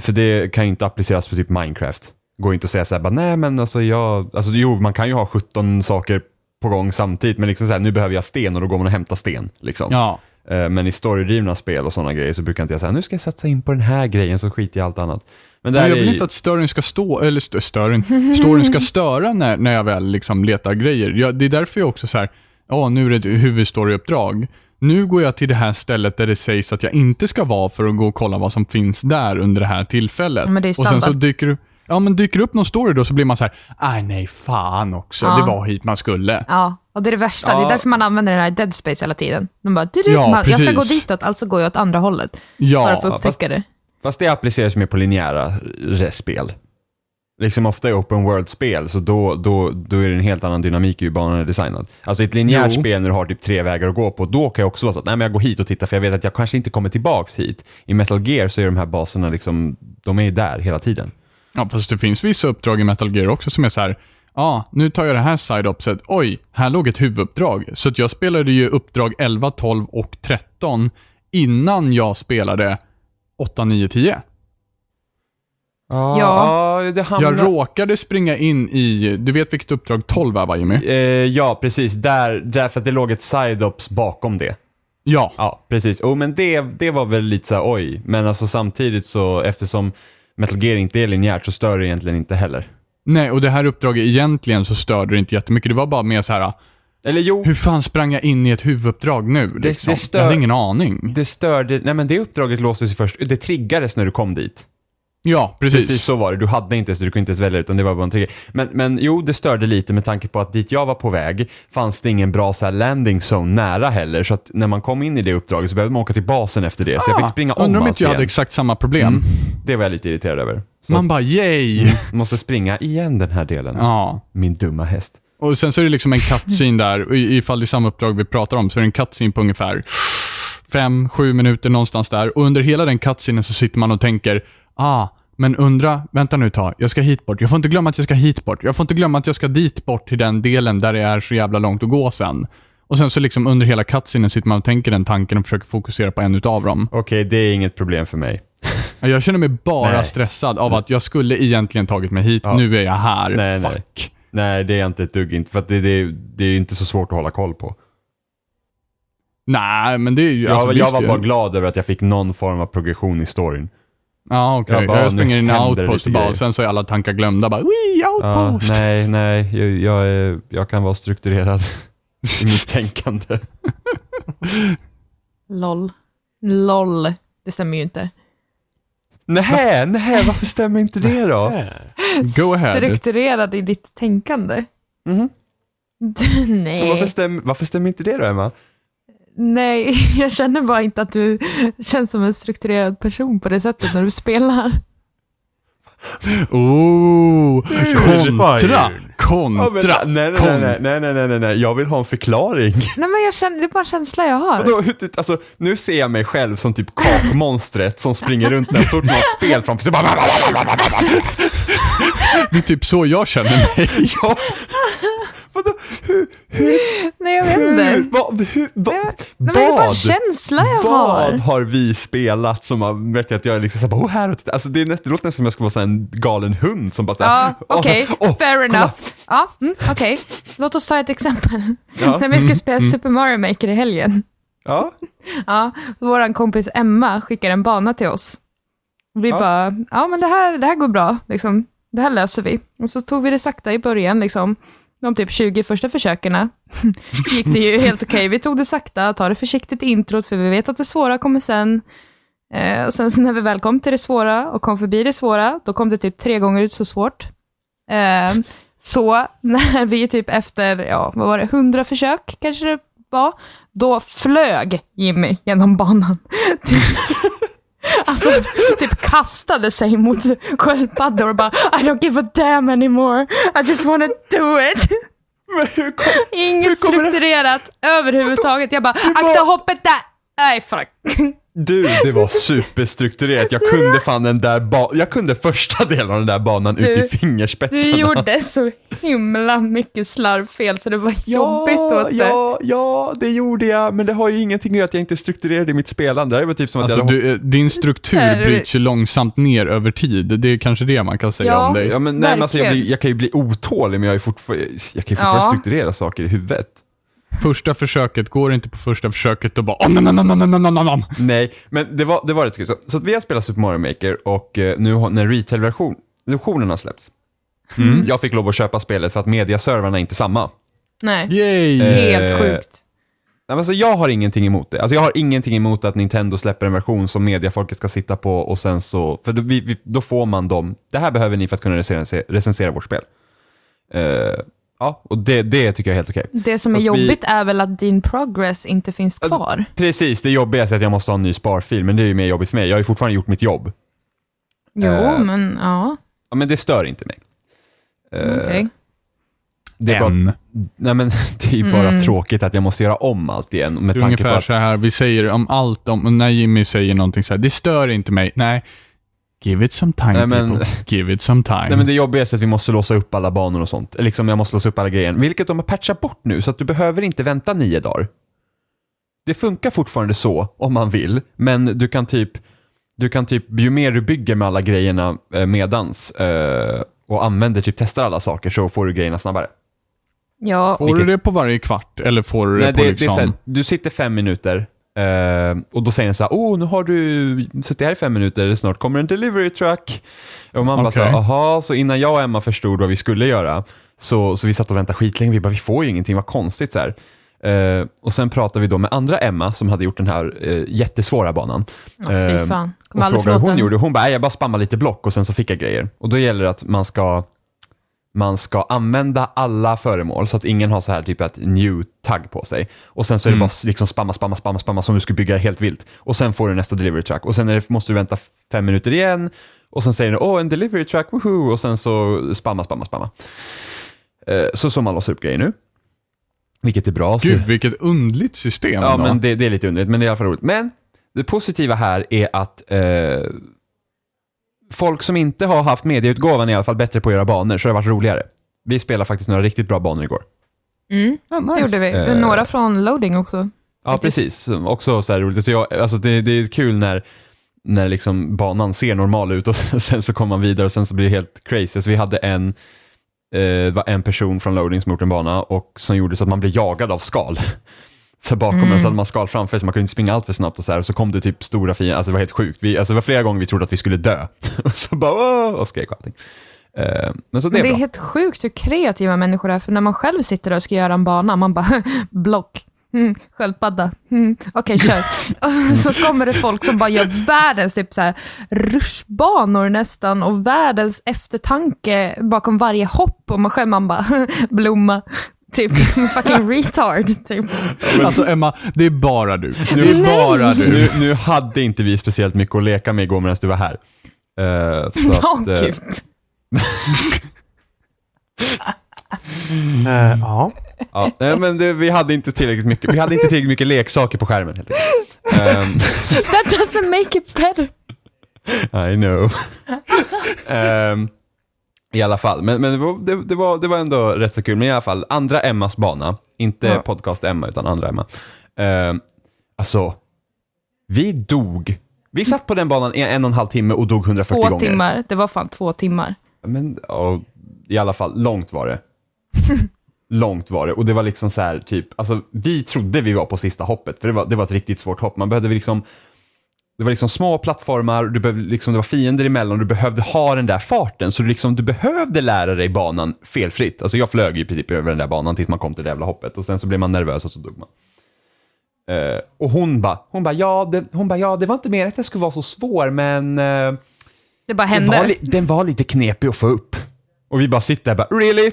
för det kan ju inte appliceras på typ Minecraft. Går inte att säga så här, bara, nej men alltså jag, alltså jo, man kan ju ha 17 saker på gång samtidigt, men liksom så här, nu behöver jag sten och då går man och hämtar sten. Liksom. Ja. Eh, Men i storydrivna spel och sådana grejer så brukar inte jag säga, nu ska jag satsa in på den här grejen så skiter jag i allt annat. Men där Men jag är vill ju- inte att storyn ska stå, eller st- storyn, storyn ska störa när, när jag väl liksom letar grejer. Jag, det är därför jag också så här, ja nu är det ett huvudstoryuppdrag. Nu går jag till det här stället där det sägs att jag inte ska vara för att gå och kolla vad som finns där under det här tillfället. Men det är och sen så standard. dyker Ja men dyker upp någon story då så blir man så här, aj nej fan också, Ja. det var hit man skulle. Ja, och det är det värsta. Det Ja. är därför man använder den här Dead Space hela tiden. De bara, Ja, man, jag ska gå ditåt, alltså går jag åt andra hållet. Ja, för att få fast- upptäcka det. Fast det appliceras mer på linjära eh, spel. Liksom ofta i open world-spel, så då, då, då är det en helt annan dynamik i hur banan är designad. Alltså i ett linjärt Jo. spel när du har typ tre vägar att gå på, då kan jag också vara så att nej, men jag går hit och tittar för jag vet att jag kanske inte kommer tillbaks hit. I Metal Gear så är de här baserna liksom, de är ju där hela tiden. Ja, fast det finns vissa uppdrag i Metal Gear också som är så här. Ja, nu tar jag det här side-opset. Oj, här låg ett huvuduppdrag. Så jag spelade ju uppdrag 11, 12 och 13 innan jag spelade 8, 9, 10. Ja, Ja. det hamnar... Jag råkade springa in i, du vet vilket uppdrag 12 är va Jimmy? Eh, ja, precis. Där, därför att det låg ett side-ops bakom det. Ja. Ja, precis. Oh, men det, det var väl lite så här, oj. Men alltså samtidigt så, eftersom Metal Gear inte är linjärt så stör det egentligen inte heller. Nej, och det här uppdraget egentligen så störde det inte jättemycket. Det var bara mer så här. Eller jo, Hur fan sprang jag in i ett huvuduppdrag nu? Liksom? det stör- Jag hade ingen aning. det störde, nej men det uppdraget låstes ju först, det triggades när du kom dit. Ja, precis. Precis så var det, du hade inte så du kunde inte ens välja utan det var bara en trigger. Men, men jo, det störde lite med tanke på att dit jag var på väg fanns det ingen bra så här landing zone nära heller. Så att när man kom in i det uppdraget så behövde man åka till basen efter det. Så jag fick springa om Ah, Undrar om inte jag hade exakt samma problem. Mm. Det var jag lite irriterad över. Så Man bara yay! måste springa igen den här delen. Ja. Min dumma häst. Och sen så är det liksom en cutscene <laughs> där, ifall det är samma uppdrag vi pratar om, så är det en cutscene på ungefär fem, sju minuter någonstans där. Och under hela den cutscenen så sitter man och tänker, ah, men undra, vänta nu ett tag, jag ska hit bort. Jag får inte glömma att jag ska hit bort. Jag får inte glömma att jag ska dit bort till den delen där det är så jävla långt att gå sen. Och sen så liksom under hela cutscenen sitter man och tänker den tanken och försöker fokusera på en utav dem. Okej, det är inget problem för mig. <laughs> Jag känner mig bara Nej. stressad av att jag skulle egentligen tagit mig hit, nu är jag här. Nej. Fuck. Nej, det är inte ett dugg inte, för att det, det, det är ju inte så svårt att hålla koll på. Nej, men det är ju... Jag, alltså, jag var ju. bara glad över att jag fick någon form av progression i storyn. Ja, okej. Jag Jag, bara, jag springer in i outpost bara, och sen så är alla tankar glömda. Bara, Wii, Ja, outpost! nej, nej, jag, jag, är- jag kan vara strukturerad <laughs> i mitt tänkande. <laughs> LOL. LOL. Det stämmer ju inte. Nej, nej, varför stämmer inte det då? Go ahead. Strukturerad i ditt tänkande. <laughs> Varför, Nej. stämmer, varför stämmer inte det då, Emma? Nej, <laughs> jag känner bara inte att du känns som en strukturerad person på det sättet när du spelar. Oh, kontra! Kontra! Ja, nej, nej, nej, nej, nej, nej, nej, nej, jag vill ha en förklaring. <laughs> Nej men jag känner, det är bara en känsla jag har. Hur- typ, alltså, nu ser jag mig själv som typ kakmonstret som springer runt när stort något spel framför sig. Det är typ så jag känner mig. <laughs> ja. <laughs> Vadå, hur, Nej jag vet hur, inte. vad, hur, vad, Nej, men det är bara en vad? känsla jag Vad har. har vi spelat som har verkat att jag är liksom såhär, oh, här, och titta." alltså det, är det låter nästan som jag ska vara en galen hund som bara såhär, Ja, "Åh, okej, åh, fair kolla." enough. Ja, mm, okej. Låt oss ta ett exempel. Ja. <laughs> När vi ska spela Super Mario Maker i helgen. Ja, Ja, vår kompis Emma skickar en bana till oss. Vi Ja. bara, ja men det här, det här går bra, liksom. det här löser vi. Och så tog vi det sakta i början, liksom de typ 20 första försöken <laughs> gick det ju helt okej. Vi tog det sakta, tar det försiktigt i introt, för vi vet att det svåra kommer sen. Eh, och sen så när vi väl kom till det svåra och kom förbi det svåra, då kom det typ tre gånger ut så svårt. Eh, så <laughs> när vi typ efter, ja vad var det, 100 försök kanske det var, då flög Jimmy genom banan. <laughs> Alltså, typ kastade sig mot sköldpaddor och bara I don't give a damn anymore. I just wanna do it. kom, Inget det- strukturerat överhuvudtaget. Jag bara, akta hoppet där. Nej, fuck. Du, det var <laughs> superstrukturerat. Jag kunde fan den där ba- jag kunde första delen av den där banan Du- ut i fingerspetsarna. Du gjorde så himla mycket slarvfel så det var jobbigt åt det. Ja, ja, det gjorde jag, men det har ju ingenting att göra att jag inte strukturerade mitt spelande. Det var typ som att Alltså, jag hade du, eh, din struktur bryts ju långsamt ner över tid. Det är kanske det man kan säga Ja. om dig. Ja, men, nej, men alltså, jag, blir, jag kan ju bli otålig, men jag, är fortfar- jag kan ju fortfarande Ja. strukturera saker i huvudet. Första försöket, går inte på första försöket och bara oh, nam, nam, nam, nam, nam, nam, nam. Nej, men det var, det var rätt kul. Så, så att vi har spelat Super Mario Maker och eh, nu har, när retail-versionen har släppts. Jag fick lov att köpa spelet för att mediaservrarna är inte samma. Nej, Yay! Eh, helt sjukt. Nej, Alltså, jag har ingenting emot det. Alltså, jag har ingenting emot att Nintendo släpper en version som mediafolket ska sitta på och sen så, för då, vi, vi, då får man dem, det här behöver ni för att kunna recensera, recensera vårt spel. Eh, ja, och det, det tycker jag är helt okej. Det som är att vi- jobbigt är väl att din progress inte finns kvar. Precis, det jobbigaste är att jag måste ha en ny sparfil, men det är ju mer jobbigt för mig. Jag har ju fortfarande gjort mitt jobb. Jo, Eh. men ja, Ja, men det stör inte mig. Eh, okej. Det är bara, En. nej, men <laughs> det är ju bara Mm. tråkigt att jag måste göra om allt igen. Med tanke på ungefär att, så här, vi säger om allt, om, när Jimmy säger någonting så här, det stör inte mig. Nej, give it some time Nej, men- people. Give it some time. Nej men det jobbigaste är att vi måste låsa upp alla banor och sånt. Eller Liksom jag måste låsa upp alla grejer. Vilket de har patchat bort nu, så att du behöver inte vänta nio dagar. Det funkar fortfarande så, om man vill. Men du kan typ, du kan typ, ju mer du bygger med alla grejerna eh, medans eh, och använder, typ testar alla saker, så får du grejerna snabbare. Ja, Får du vilket- det på varje kvart, eller får du det Nej, på det, liksom... det är så här, du sitter fem minuter eh, och då säger den så här, oh nu har du suttit här i fem minuter, snart kommer en delivery truck. Och man bara så här, aha, så innan jag och Emma förstod vad vi skulle göra Så, så vi satt och väntade skitlänge, vi bara, vi får ju ingenting, vad konstigt så här. Eh, och sen pratade vi då med andra Emma som hade gjort den här eh, jättesvåra banan. Eh, fan. och frågade hur hon gjorde. Hon bara, "Nej, jag bara spammade lite block och sen så fick jag grejer. Och då gäller det att man ska, man ska använda alla föremål så att ingen har så här typ ett new tagg på sig. Och sen så är det bara liksom spamma, spamma, spamma, spamma som du skulle bygga helt vilt. Och sen får du nästa delivery track. Och sen det, måste du vänta fem minuter igen. Och sen säger den, åh en delivery track, woho! Och sen så spamma, spamma, spamma. Eh, så så man låser upp grejer nu. Vilket är bra. Gud, vilket undligt system. Ja, då. men det, det är lite underligt, men det är i alla fall roligt. Men det positiva här är att eh, folk som inte har haft medieutgåvan är i alla fall bättre på att göra banor, så det har varit roligare. Vi spelade faktiskt några riktigt bra banor igår. Mm, Ja, nice. det gjorde vi. Eh. Några från loading också. Ja, Faktiskt. precis. Också så här roligt. Så jag, alltså det, det är kul när, när liksom banan ser normal ut och <laughs> sen så kommer man vidare och sen så blir det helt crazy. Så vi hade en, eh, det var en person från loading som gjort en bana och som gjorde så att man blev jagad av skal. Så bakom en så hade man skal framför sig, man kunde inte springa allt för snabbt och så här. Och så kom det typ stora fiender, alltså det var helt sjukt. Vi, alltså det var flera gånger vi trodde att vi skulle dö. <laughs> och så bara och skrek och allting. Eh, men så det är det är helt sjukt hur kreativa människor är, för när man själv sitter där och ska göra en bana, man bara <laughs> block, mm, sköldpadda, mm, okej <laughs> kör. och så kommer det folk som bara gör världens typ så här rutschbanor nästan och världens eftertanke bakom varje hopp och man själv man bara blomma. <laughs> Typ som <laughs> en fucking retard. Typ. Alltså Emma, det är bara du. Det är Nej! bara du. Nu, nu <laughs> hade inte vi speciellt mycket att leka med igår medan du var här. Eh, så Åh att, gud. Eh, ja. Ja, nej, men det, vi hade inte tillräckligt mycket, vi hade inte tillräckligt mycket leksaker på skärmen helt enkelt. Ehm, That doesn't make it better. I know. Ehm, I alla fall, men, men det, var, det, det, var, det var ändå rätt så kul. Men i alla fall, andra Emmas bana, inte Ja. podcast Emma utan andra Emma. Um, alltså, vi dog. Vi satt på den banan i en och en halv timme och dog 140 Två gånger. timmar. Det var fan två timmar. Men ja, i alla fall, långt var det. <laughs> långt var det. Och det var liksom så här, typ, alltså vi trodde vi var på sista hoppet, för det var, det var ett riktigt svårt hopp. Man behövde liksom, det var liksom små plattformar, du behövde, liksom, det var fiender emellan, du behövde ha den där farten, så du, liksom, du behövde lära dig banan felfritt. Alltså jag flög i princip över den där banan tills man kom till det jävla hoppet och sen så blev man nervös och så dog man. Eh, och hon bara, hon bara, ja, det, hon bara, ja, det var inte mer att det skulle vara så svår, men eh, Det bara den var, hände. li- den var lite knepig att få upp. Och vi bara sitter där bara, really? <laughs>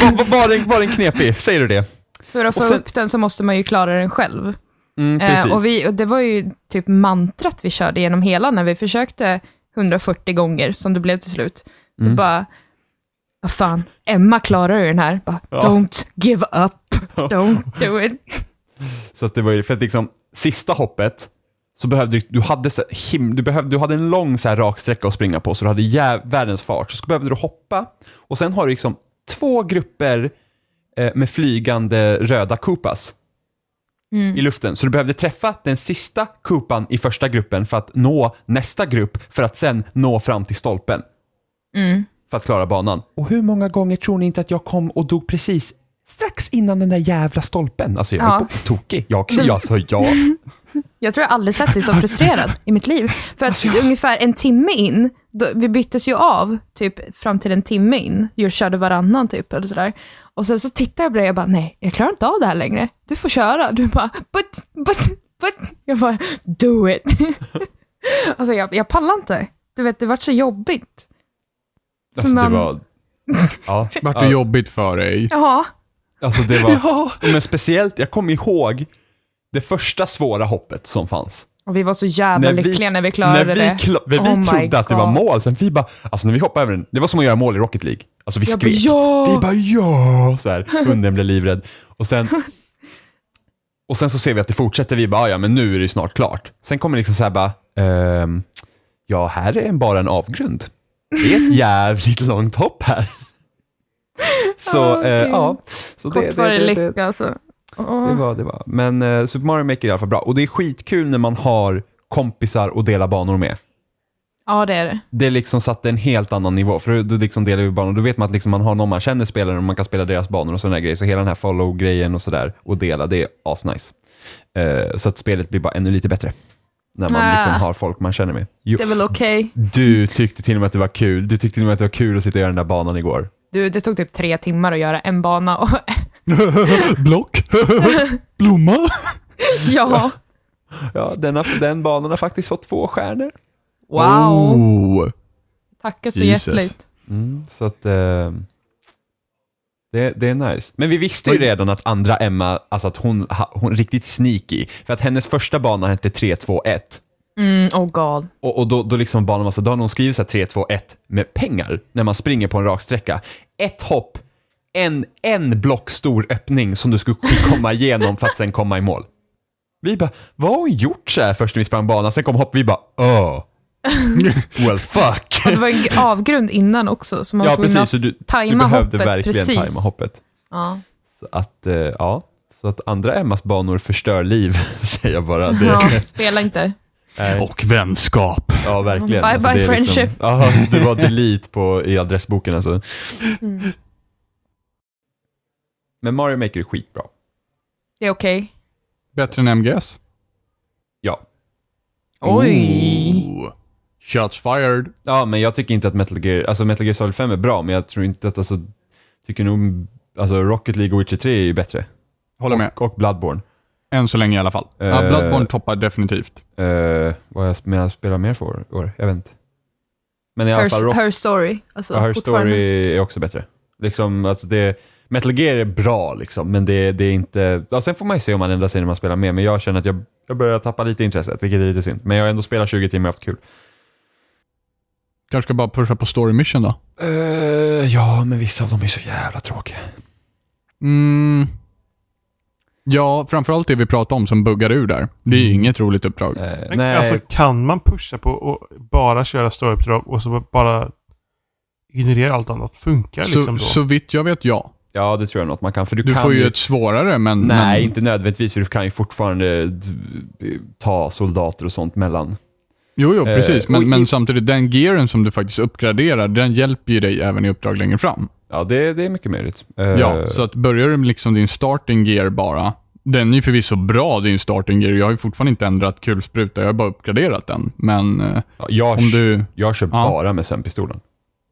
var, var, var, den, var den knepig? Säger du det? För att få sen- upp den så måste man ju klara den själv. Mm, precis. Eh, och, vi, och det var ju typ mantrat vi körde genom hela när vi försökte 140 gånger som det blev till slut. Så Mm. bara, vad fan, Emma klarar ju den här. Bara, Ja. Don't give up, <laughs> don't do it. Så att det var ju, för att liksom, sista hoppet, så behövde du, du hade, så, him, du behövde, du hade en lång så här, rak sträcka att springa på, så du hade jäv, världens fart. Så behövde du hoppa, och sen har du liksom två grupper eh, med flygande röda Koopas i luften. Så du behövde träffa den sista Koopan i första gruppen för att nå nästa grupp, för att sen nå fram till stolpen. För att klara banan. Och hur många gånger tror ni inte att jag kom och dog precis strax innan den där jävla stolpen? Alltså jag Ja. höll på att bli tokig. Jag, <laughs> alltså, jag, Jag tror jag aldrig sett dig så <laughs> frustrerad i mitt liv. För att <laughs> ungefär en timme in, då, vi byttes ju av typ fram till en timme in. Jag körde varannan typ eller sådär. Och sen så tittade jag på dig och bara, nej, jag klarar inte av det här längre. Du får köra. Du bara, but, but, but. Jag bara, do it. <laughs> alltså jag, jag pallar inte. Du vet, det vart så jobbigt. alltså man- det var... Ja, Vart det ja, jobbigt för dig? Ja, alltså det var... Men speciellt, jag kommer ihåg det första svåra hoppet som fanns. och vi var så jävla lyckliga när vi klarade när vi, det. kla- när vi Oh trodde att det var God. mål, sen vi bara, alltså när vi hoppade över den, det var som att göra mål i Rocket League. Alltså vi Jag bara, skrek. ja! Vi bara ja! Så här, <laughs> hunden blev livrädd. Och sen, och sen så ser vi att det fortsätter, vi bara "Ah, ja men nu är det snart klart. Sen kommer liksom så här bara, ehm, ja här är bara en avgrund. Det är ett <laughs> jävligt långt hopp här. <laughs> Så Åh, eh, ja. Så det, Kort var det det, det, lycka alltså. Det var, det var. Men eh, Super Mario Maker är i alla fall bra. Och det är skitkul när man har kompisar att dela banor med. Ja, det är det. Det liksom satte en helt annan nivå. För då liksom delar vi banor. Då vet man att liksom man har någon man känner spelare och man kan spela deras banor och sådana grejer. Så hela den här follow-grejen och sådär och dela, det är asnice. Eh, så att spelet blir bara ännu lite bättre. När man Ah. liksom har folk man känner med. Jo, Det är väl okej. du tyckte till och med att det var kul. Du tyckte till och med att det var kul att sitta och göra den där banan igår. Du, det tog typ tre timmar att göra en bana och <laughs> Block. <laughs> Blomma. <laughs> ja, Ja, den, har, den banan har faktiskt fått två stjärnor. wow. Oh. Tackar så Jesus. hjärtligt. Mm, så att eh, det, det är nice. Men vi visste ju redan att andra Emma, alltså att hon, hon är riktigt sneaky. För att hennes första bana hette 3, 2, 1. Mm, oh god. Och, och då, då liksom banan var så, då har någon skrivit så här 3, 2, 1 med pengar när man springer på en raksträcka. Ett hopp, en, en block stor öppning som du skulle komma igenom för att sen komma i mål. Vi bara, vad har hon gjort så här först när vi sprang banan? Sen kom hopp, vi bara, oh. <laughs> well fuck. Och det var en avgrund innan också, så man Ja var tvungen precis, så att du, du tajma behövde hoppet verkligen precis. tajma hoppet. Ja. Så att, eh, ja. Så att andra Emmas banor förstör liv, <laughs> säger jag bara. Det, ja, spela inte. nej. Och vänskap. Ja, verkligen. Bye bye det är friendship. Liksom, ja, det var delete på, i adressboken alltså. Mm. Men Mario Maker är skitbra. Det är okej. Bättre än MGS. Ja. Oj. Oh. Shots fired. Ja, men jag tycker inte att Metal Gear, alltså Metal Gear Solid 5 är bra, men jag tror inte att, alltså, tycker nog, alltså Rocket League och Witcher 3 är ju bättre. Håller med. Och, och Bloodborne. Än så länge i alla fall. Ja, Eh. Bloodborne toppar definitivt. Uh, vad jag, men jag spelar mer för år, jag vet inte. Men i alla fall, Her, Rock, her story. Alltså, ja, Her fortfarande. Story är också bättre. Liksom, alltså det, Metal Gear är bra, liksom, men det, det är inte... Ja, sen får man ju se om man ändrar sig när man spelar mer, men jag känner att jag, jag börjar tappa lite intresset, vilket är lite synd. Men jag har ändå spelat 20 timmar och haft kul. Kanske ska bara pusha på story mission då. Eh, ja, men vissa av dem är så jävla tråkiga. Mm. Ja, framförallt det vi pratade om som buggar ur där. Det är ju Mm. inget roligt uppdrag. Men, nej, Alltså kan man pusha på och bara köra storyuppdrag och så bara ignorera allt annat? Funkar Så, liksom då? så vitt jag vet, ja. Ja, det tror jag nog att man kan. För du, Du kan får ju ett svårare, men... Nej, men, inte nödvändigtvis, för du kan ju fortfarande ta soldater och sånt mellan. Jo, jo, Eh, precis. Men, i- men samtidigt, den gearen som du faktiskt uppgraderar, den hjälper ju dig även i uppdrag längre fram. Ja, det, det är mycket möjligt. Eh, Ja, så att börjar du med liksom din starting gear bara, den är ju förvisso bra din starting gear. Jag har ju fortfarande inte ändrat kulspruta, jag har bara uppgraderat den. Men eh, ja, jag, om du... jag kör Ja. bara med sömnpistolen.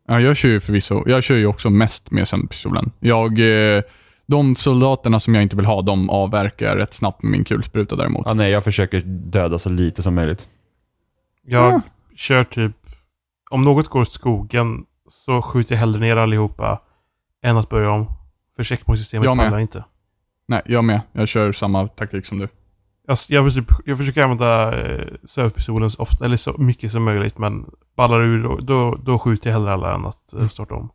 Ja, jag kör ju förvisso, jag kör ju också mest med sömnpistolen. Jag, eh, de soldaterna som jag inte vill ha, de avverkar jag rätt snabbt med min kulspruta däremot. Ja, nej, jag försöker döda så lite som möjligt. Jag Ja. kör typ... Om något går åt skogen så skjuter jag hellre ner allihopa än att börja om. För checkpointsystemet pallar inte. Nej, jag med. Jag kör samma taktik som du. Jag, jag, typ, jag försöker använda eh, sövpistolen så ofta, eller så mycket som möjligt, men ballar ur då, då, då skjuter jag hellre alla än att eh, starta om.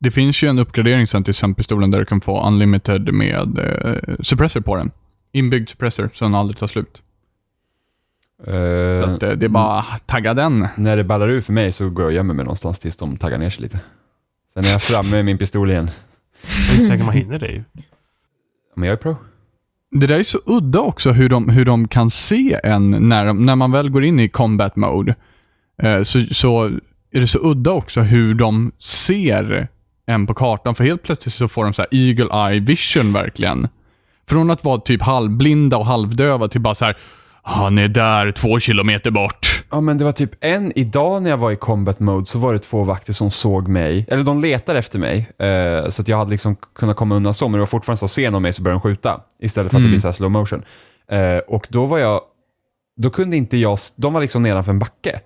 Det finns ju en uppgradering sen till sömnpistolen där du kan få unlimited med eh, suppressor på den. Inbyggd suppressor, så den aldrig tar slut. Eh, Så att, eh, det är bara tagga den. När det ballar ur för mig så går jag och gömmer mig någonstans tills de taggar ner sig lite. Sen är jag framme med min pistol igen. Jag är inte säker man hinner det ju. Men jag är pro. Det där är så udda också hur de, hur de kan se en när, de- när man väl går in i combat mode. Eh, så, så är det så udda också hur de ser en på kartan. För helt plötsligt så får de så här eagle eye vision verkligen. Från att vara typ halvblinda och halvdöva till bara så här. Han är där två kilometer bort. Ja men det var typ en, idag när jag var i combat mode så var det två vakter som såg mig, eller de letade efter mig, eh, så att jag hade liksom kunnat komma undan så, men det var fortfarande så, ser de mig så börjar de skjuta, istället för att det Mm. blir så här slow motion. Eh, och då var jag, då kunde inte jag, de var liksom nedanför en backe,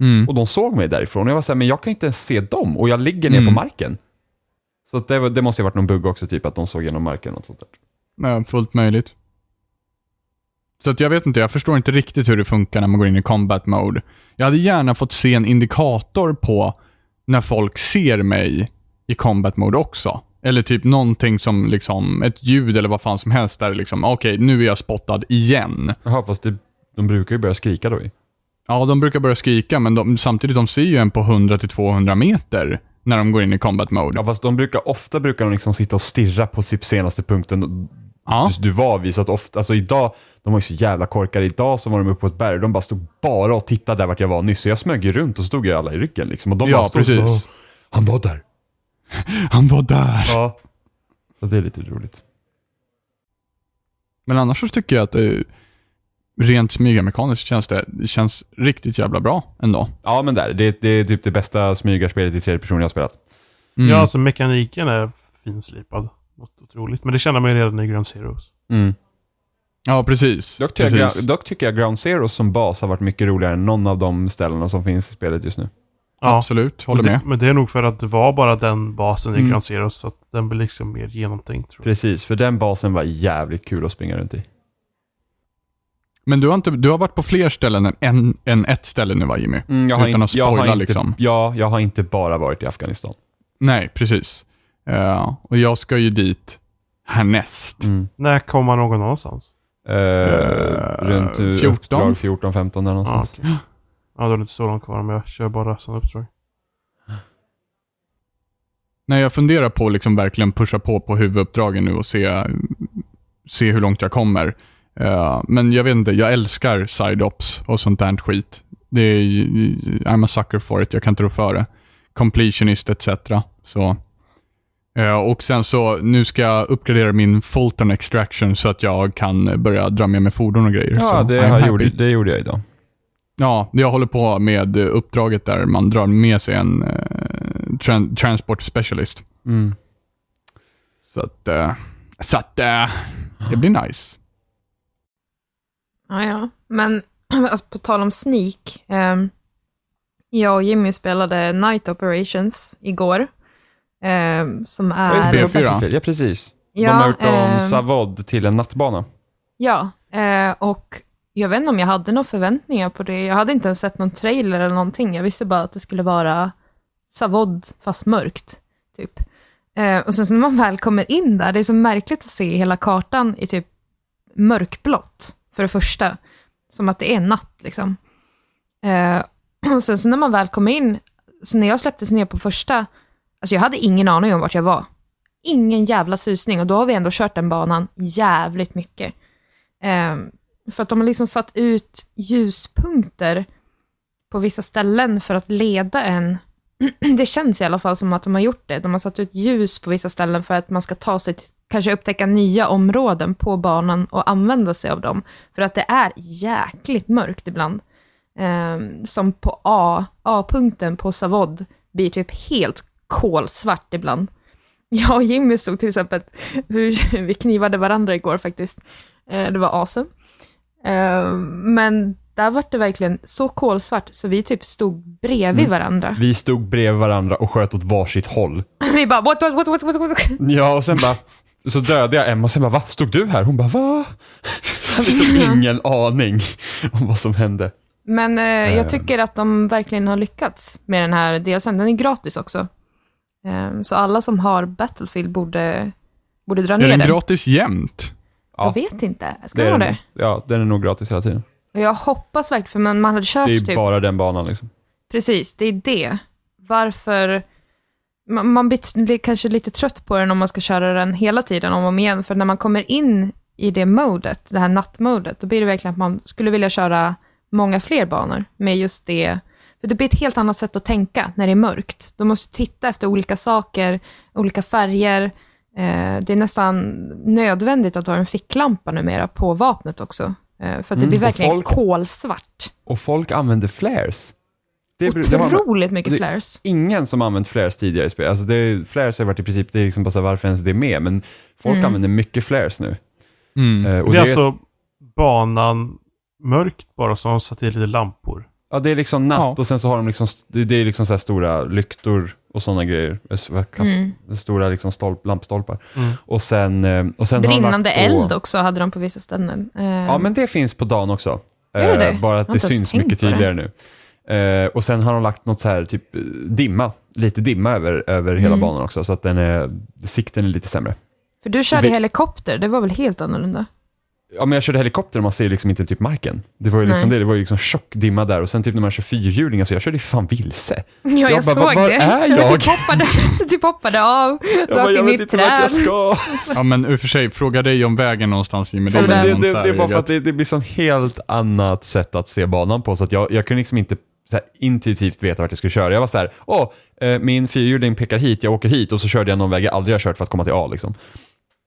Mm. och de såg mig därifrån, och jag var så här, men jag kan inte ens se dem, och jag ligger ner Mm. på marken. Så det, det måste ju ha varit någon bugg också, typ att de såg genom marken och sånt där. Ja, fullt möjligt. Så att jag vet inte, jag förstår inte riktigt hur det funkar när man går in i combat mode. Jag hade gärna fått se en indikator på när folk ser mig i combat mode också. Eller typ någonting som liksom, ett ljud eller vad fan som helst där liksom, okej, nu är jag spottad igen. Jaha, fast det, de brukar ju börja skrika då ju. Ja, de brukar börja skrika, men de, samtidigt, de ser ju en på 100-200 meter när de går in i combat mode. Ja, fast de brukar, ofta brukar de liksom sitta och stirra på typ senaste punkten Ja. du, var vid. Så att ofta, alltså idag, de var ju så jävla korkade. Idag så var de uppe på ett berg de bara stod bara och tittade där vart jag var nyss. Så jag smög ju runt och stod ju alla i ryggen liksom. Och de bara Ja, stod så, precis. "Åh, han var där. <laughs> Han var där. Ja. Så det är lite roligt. Men annars så tycker jag att eh, rent smygarmekaniskt känns det, det känns riktigt jävla bra ändå. Ja, men där. Det, det är typ det bästa smygarspelet i tredje person jag har spelat. Mm. Ja, alltså mekaniken är finslipad. Något otroligt. Men det känner man ju redan i Ground Zeroes. Mm. ja precis. Dock, tycker jag, precis. dock tycker jag Ground Zero som bas har varit mycket roligare än någon av de ställena som finns i spelet just nu. Ja, Absolut, håller men med. det, men det är nog för att det var bara den basen i Mm. Ground Zeroes, så att den blir liksom mer genomtänkt tror jag. Precis, för den basen var jävligt kul att springa runt i. Men du har, inte, du har varit på fler ställen än, en, än ett ställe nu va Jimmy? Mm, jag har Utan in- att jag har spoila inte, liksom. Ja, jag har inte bara varit i Afghanistan. Nej, precis. Eh, och jag ska ju dit härnäst. Mm. När kommer man någon annanstans? Eh, runt eh, 14? uppdrag 14, 15 där Ja, någonstans. okej. Ja, då är det inte så långt kvar, men jag kör bara sådana uppdrag. Nej, jag funderar på att liksom verkligen pusha på på huvuduppdragen nu och se, se hur långt jag kommer. Eh, men jag vet inte, jag älskar side-ops och sånt där skit. Det är, I'm a sucker for it, jag kan inte rå för det. Completionist etc. Så. Eh, och sen så, nu ska jag uppgradera min Fulton Extraction så att jag kan börja dra med mig fordon och grejer. Ja, så det, happy. gjorde, det gjorde jag idag. Ja, jag håller på med uppdraget där man drar med sig en eh, tran- transport specialist. Mm. Så att, så att det blir nice. Ja, ja. Men <clears throat> alltså, på tal om Sneak. ehm, jag och Jimmy spelade Night Operations igår. ehm, som är... det, B4. Battlefield. Ja, precis. De Ja, har gjort om ehm, Savod till en nattbana. Ja, eh, och jag vet inte om jag hade några förväntningar på det. Jag hade inte ens sett någon trailer eller någonting. Jag visste bara att det skulle vara Savod fast mörkt, typ. Eh, och sen så när man väl kommer in där, det är så märkligt att se hela kartan i typ mörkblått, för det första. Som att det är natt, liksom. Eh, <clears throat> och sen så när man väl kommer in, så när jag släpptes ner på första, alltså jag hade ingen aning om vart jag var. Ingen jävla susning och då har vi ändå kört den banan jävligt mycket. Eh, för att de har liksom satt ut ljuspunkter på vissa ställen för att leda en. <clears throat> Det känns i alla fall som att de har gjort det. De har satt ut ljus på vissa ställen för att man ska ta sig till, kanske upptäcka nya områden på banan och använda sig av dem. För att det är jäkligt mörkt ibland. Ehm, som på A, A-punkten på Savod blir typ helt kolsvart ibland. <laughs> Jag och Jimmy stod till exempel, <laughs> hur <laughs> vi knivade varandra igår faktiskt. Eh, Det var awesome. Eh, Men där var det verkligen så kolsvart så vi typ stod bredvid Mm. varandra. Vi stod bredvid varandra och sköt åt varsitt håll. Vi bara what, what, what, what, what, what? Ja, och sen bara, så dödade jag Emma och sen bara, va? Stod du här? Hon bara, va? Jag hade liksom ingen aning om vad som hände. Men eh, jag tycker att de verkligen har lyckats med den här DLCn. Den är gratis också. Eh, Så alla som har Battlefield borde, borde dra Är ner den den. gratis jämt? Jag vet inte. Ska Det är den, det? ja, den är nog gratis hela tiden. Och Jag hoppas verkligen, för man, man hade kört Det är ju typ bara den banan liksom. Precis, det är det. Varför... Man, man blir li- kanske lite trött på den om man ska köra den hela tiden om och om igen, för när man kommer in i det modet, det här nattmodet, då blir det verkligen att man skulle vilja köra många fler banor med just det. För det blir ett helt annat sätt att tänka när det är mörkt. Du måste titta efter olika saker, olika färger. Eh, det är nästan nödvändigt att ha en ficklampa numera på vapnet också. Eh, för att det Mm, blir och verkligen folk- kolsvart. Och folk använder flares. Det, det har Otroligt mycket det- flares. ingen som använt flares tidigare i spel. Alltså det, flares har varit i princip, det är liksom bara så här, varför ens det är med, men folk Mm. använder mycket flares nu. Mm. Eh, och det är det, alltså banan mörkt bara som har satt till lite lampor. ja, det är liksom natt Ja. och sen så har de liksom, det, det är liksom så här stora lyktor och sådana grejer. Eh, Mm. Stora liksom stolp, lampstolpar. Mm. Och sen, eh, och sen har de Brinnande på, eld också hade de på vissa ställen. Ja, men det finns på dagen också. Gör det? Bara att har det syns mycket på det. tydligare nu. Eh, och sen har de lagt något så här typ dimma, lite dimma över, över hela Mm. banan också, så att den är, sikten är lite sämre. för du körde vi- helikopter, det var väl helt annorlunda? Ja, men jag körde helikopter och man ser liksom inte typ marken. Det var ju liksom Nej. det, det var ju liksom tjock dimma där och sen typ när man kör fyrhjulingar så jag körde ju fan vilse. <laughs> Ja, jag, bara, såg "Var- var det. är <laughs> Jag jag?" typ hoppade, <laughs> typ hoppade av, Jag rakt jag in i ett jag träd. ska. Ja, men i och för sig, fråga dig om vägen någonstans Jimmy. Ja, det, det, här det är bara för att det, det blir sån helt annat sätt att se banan på så att jag, jag kunde liksom inte så här, intuitivt veta vart jag skulle köra. Jag var så här, åh, eh, min fyrhjuling pekar hit, jag åker hit och så körde jag någon väg jag aldrig har kört för att komma till A liksom.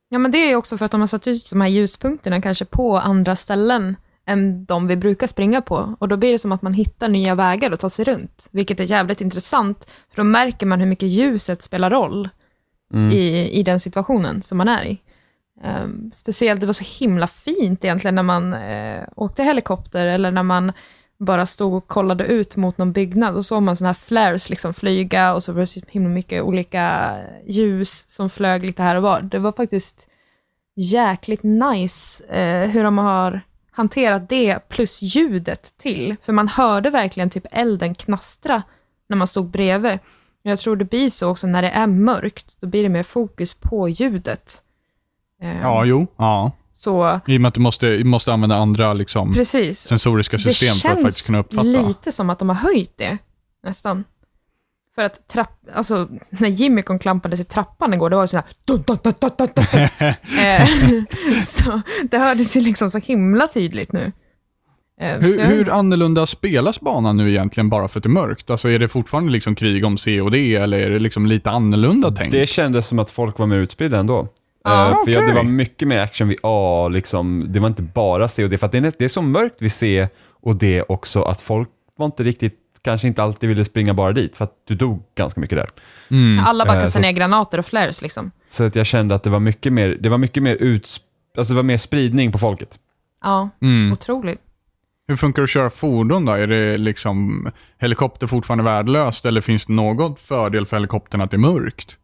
Ja, men det är också för att de har satt ut de här ljuspunkterna kanske på andra ställen än de vi brukar springa på. Och då blir det som att man hittar nya vägar att ta sig runt, vilket är jävligt intressant, för då märker man hur mycket ljuset spelar roll Mm. i, i den situationen som man är i. Ehm, speciellt, det var så himla fint egentligen när man eh, åkte helikopter eller när man bara stod och kollade ut mot någon byggnad och såg man sådana här flares liksom flyga och så var det så himla mycket olika ljus som flög lite här och var. Det var faktiskt jäkligt nice eh, hur de har hanterat det plus ljudet till. För man hörde verkligen typ elden knastra när man stod bredvid. Jag tror det blir så också när det är mörkt, då blir det mer fokus på ljudet. Eh, Ja, jo. Ja. Så I och med att du måste, måste använda andra liksom, precis. sensoriska Det system för att faktiskt känns kunna uppfatta. lite som att de har höjt det, nästan. För att trapp, alltså, när Jimmy kom klampades i trappan igår, det var ju sådär dun, dun, dun, dun, dun, dun. <laughs> eh, <laughs> Så det hördes ju liksom så himla tydligt nu. Eh, Hur, jag- hur annorlunda spelas banan nu egentligen bara för att det är mörkt? Alltså är det fortfarande liksom krig om C och D eller är det liksom lite annorlunda tänkt? Det kändes som att folk var mer utspridda ändå. Eh, för ja, det var mycket mer action vid A, liksom. det var inte bara C och D, för att det är, det är så mörkt vid C och D också att folk var inte riktigt, kanske inte alltid ville springa bara dit, för att du dog ganska mycket där. Mm. Alla bara Eh, kastar så- ner granater och flares liksom. Så att jag kände att det var mycket mer, det var mycket mer uts, alltså det var mer spridning på folket. Ja, Mm. otroligt. Hur funkar det att köra fordon då? Är det liksom helikopter fortfarande värdelöst eller finns det någon fördel för helikoptern att det är mörkt?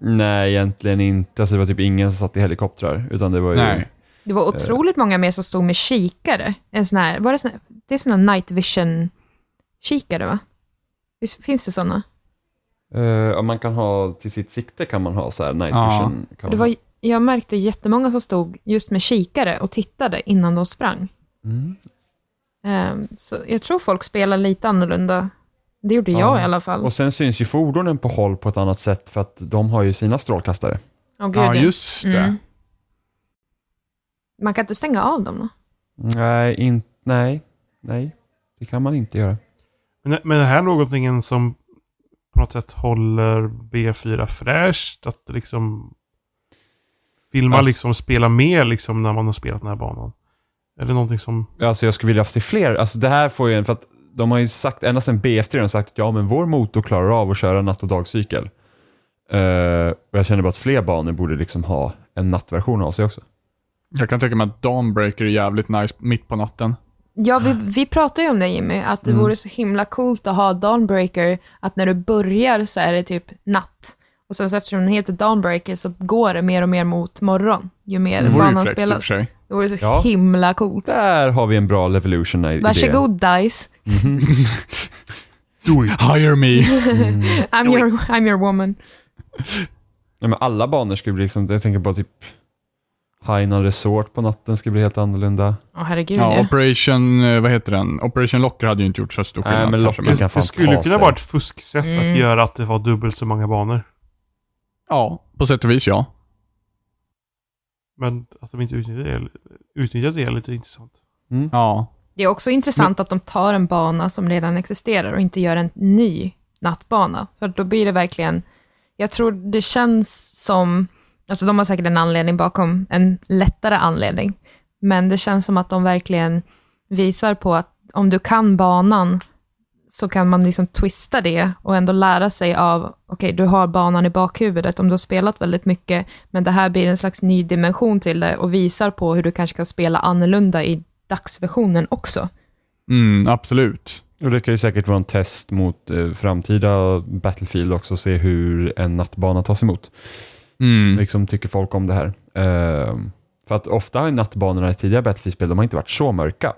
Nej, egentligen inte. Alltså det var typ ingen som satt i helikoptrar, utan det var ju... Nej. Det var otroligt många mer som stod med kikare. En sån här, var det sån här, det är såna night vision kikare va? Visst Finns det såna? Eh, om man kan ha, till sitt sikte kan man ha så här night Ja. vision. Det var, jag märkte jättemånga som stod just med kikare och tittade innan de sprang. Mm. Ehm, så jag tror folk spelar lite annorlunda. Det gjorde Ja. jag i alla fall. Och sen syns ju fordonen på håll på ett annat sätt för att de har ju sina strålkastare. Åh, gud, Ja, just det. Mm. Man kan inte stänga av dem då? Nej, in, nej, nej, det kan man inte göra. Men, men är det här någonting som på något sätt håller B4 fräscht? Att liksom... Vill man Alltså- liksom spela mer liksom när man har spelat den här banan? Är det någonting som... Alltså jag skulle vilja se fler, alltså det här får ju en, för att de har ju sagt, ända sedan BF3 har de sagt att ja men vår motor klarar av att köra natt och dagcykel. Eh, och jag känner bara att fler banor borde liksom ha en nattversion av sig också. Jag kan tänka mig att Dawnbreaker är jävligt nice mitt på natten. Ja, vi, vi pratade ju om det Jimmy, att det vore så himla coolt att ha Dawnbreaker, att när du börjar så är det typ natt. Och sen så eftersom den heter Dawnbreaker så går det mer och mer mot morgon, ju mer Det vore ju banan fräckt i och för spelas. sig. Det vore så Ja. himla coolt. Där har vi en bra Levolution idé. Varsågod Dice, <laughs> Do it. Hire me. <laughs> I'm your, I'm your woman. Ja, men alla banor skulle bli liksom, jag tänker på typ Hainan Resort på natten skulle bli helt annorlunda. Åh herregud Ja, ja. Operation, eh, vad heter den? Operation Locker hade ju inte gjort så stor Nej, skillnad. men kanske, Locker kan fan Det skulle kunna vara ett fusksätt Mm. att göra att det var dubbelt så många banor. Ja, på sätt och vis ja. Men att de inte utnyttjar det, utnyttjar det är lite intressant. Mm. Ja. Det är också intressant att de tar en bana som redan existerar och inte gör en ny nattbana. För då blir det verkligen, jag tror det känns som, alltså de har säkert en anledning bakom, en lättare anledning. Men det känns som att de verkligen visar på att om du kan banan så kan man liksom twista det och ändå lära sig av, okej, du har banan i bakhuvudet om du har spelat väldigt mycket, men det här blir en slags ny dimension till det och visar på hur du kanske kan spela annorlunda i dagsversionen också. Mm, absolut. Och det kan ju säkert vara en test mot eh, framtida Battlefield också, se hur en nattbana tas emot. Mm. Liksom tycker folk om det här. Ehm, för att ofta ju nattbanorna i tidigare Battlefield-spel, de har inte varit så mörka.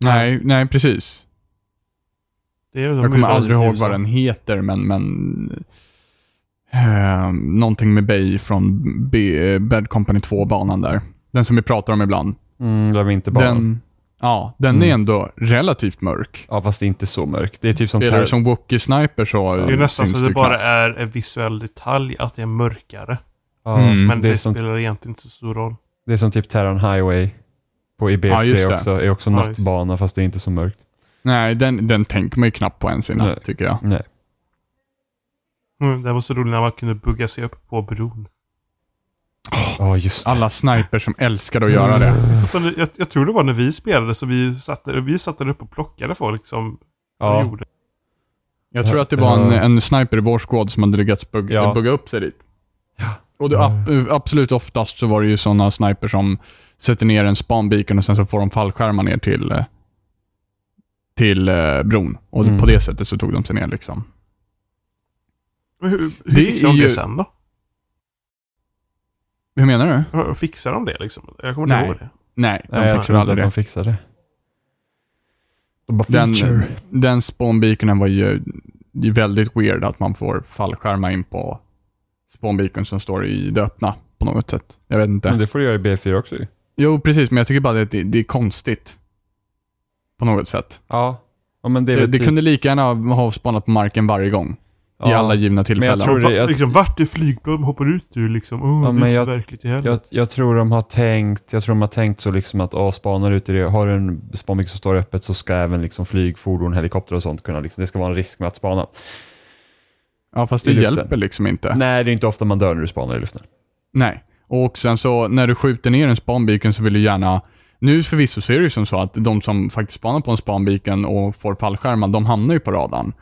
Nej, nej precis. Det är, de Jag är kommer aldrig ihåg vad den heter, men, men eh, någonting med Bay från B, Bad Company 2-banan där. Den som vi pratar om ibland. Mm, bara. Den, ja, den Mm. är ändå relativt mörk. Ja, fast det är inte så mörkt. Det är typ som Spelar som Wookie Sniper så Det är nästan så att det du bara är en visuell detalj att det är mörkare. ja, Mm. Men det, det, som, spelar egentligen inte så stor roll. det är som typ Terran Highway på Ja, IBF3 just det. också. är också Ja, nattbana, fast det är inte så mörkt. Nej, den, den tänker man ju knappt på ens i natt, Nej. tycker jag. Nej. Mm, det var så roligt när man kunde bugga sig upp på bron. Ja, just det. Alla snipers som älskade att göra det. Så det- jag, jag tror det var när vi spelade så vi satt, där- vi satt där uppe och plockade folk som, som Ja. gjorde. Jag tror att det var en, en sniper i vår squad som hade lyckats bugga, Ja. bugga upp sig dit. Ja. Och det, ab- absolut oftast så var det ju sådana snipers som sätter ner en spanbeacon och sen så får de fallskärmar ner till, eh, till eh, bron. Och Mm. på det sättet så tog de sig ner liksom. Men hur hur Det fixar de är det ju- sen då? Hur menar du? Hur Fixar de det liksom? Jag kommer inte Nej. ihåg det. Nej, de Nej, jag fixar aldrig att det. de fixade det. De bara Den, feature. den spawnbeaconen var ju väldigt weird att man får fallskärma in på spawnbeacon som står i det öppna på något sätt. Jag vet inte. Men det får du göra i B4 också ju. Jo, precis, men jag tycker bara att det, det är konstigt. På något sätt. Ja. ja men det, är Det, väl det typ- kunde lika gärna ha spanat på marken varje gång. I Ja. alla givna tillfällen. tror det- Va, jag- liksom, vart är flygplan hoppar ut ur liksom? Oh, Ja, det men är inte jag- så verkligt i heller. Jag, jag tror de har tänkt, jag tror de har tänkt så liksom att, ja, spanar ut i det, har du en spanmix som står öppet så ska även liksom flygfordon, helikopter och sånt kunna, liksom, det ska vara en risk med att spana. Ja, fast i det luften. hjälper liksom inte. Nej, det är inte ofta man dör när du spanar i luften. Nej. Och sen så när du skjuter ner en spanbeacon så vill du gärna nu förvisso så är det ju som så att de som faktiskt spanar på en spanbeacon och får fallskärmar, de hamnar ju på radarn.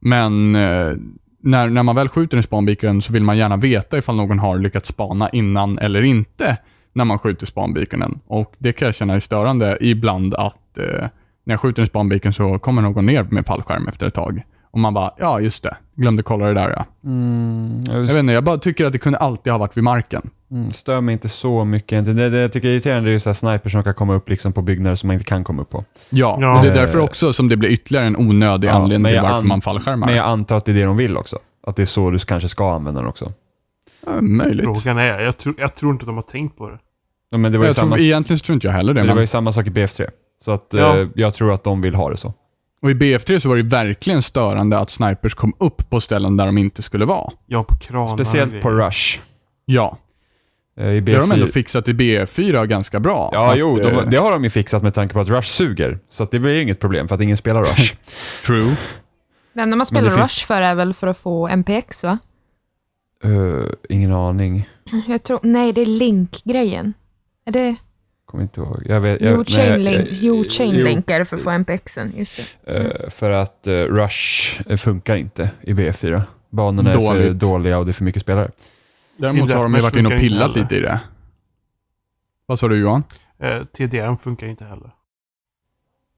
Men eh, när, när man väl skjuter en spanbeacon så vill man gärna veta ifall någon har lyckats spana innan eller inte när man skjuter spanbeaconen. Och det kan jag känna är störande ibland att eh, när jag skjuter en spanbeacon så kommer någon ner med fallskärm efter ett tag. Och man bara, ja just det, glömde kolla det där ja. Mm, Jag vet inte, jag bara tycker att det kunde alltid ha varit vid marken. mm, stör mig inte så mycket egentligen. Det, det jag tycker är irriterande är ju så här snipers som kan komma upp liksom på byggnader som man inte kan komma upp på. Ja, Ja. och det är därför också som det blir ytterligare en onödig Ja, anledning till jag varför an- man fallskärmar. Men jag antar att det är det de vill också. Att det är så du kanske ska använda den också. ja, möjligt. Frågan är, jag tror, jag tror inte de har tänkt på det. Ja, men det var ju Jag samma, tror, egentligen tror inte jag heller det. men det var ju samma sak i BF3. Så att Ja. eh, jag tror att de vill ha det så. Och i BF3 så var det verkligen störande att snipers kom upp på ställen där de inte skulle vara. Ja, på kranar Speciellt på. Rush. Ja, Eh, I det har de ändå BF4. fixat i BF4 ganska bra. Ja, Att, jo, eh, de, det har de ju fixat med tanke på att Rush suger. Så att det blir inget problem för att ingen spelar Rush. <laughs> True. Det enda man spelar det finns- Rush för är väl för att få MPX, va? Eh, ingen aning. Jag tror, nej, det är Link-grejen. Är det? Kommer inte ihåg. Jag vet, jag, Jo, nej, Chain Link, jag- jo, Chain jo, Link är det för att få MPXen, just det. eh, för att eh, Rush eh, funkar inte i BF4. Banorna är för Dåligt. dåliga och det är för mycket spelare. Däremot har de ju varit inne och pillat lite i det. Vad sa du Johan? Eh, TDM funkar inte heller.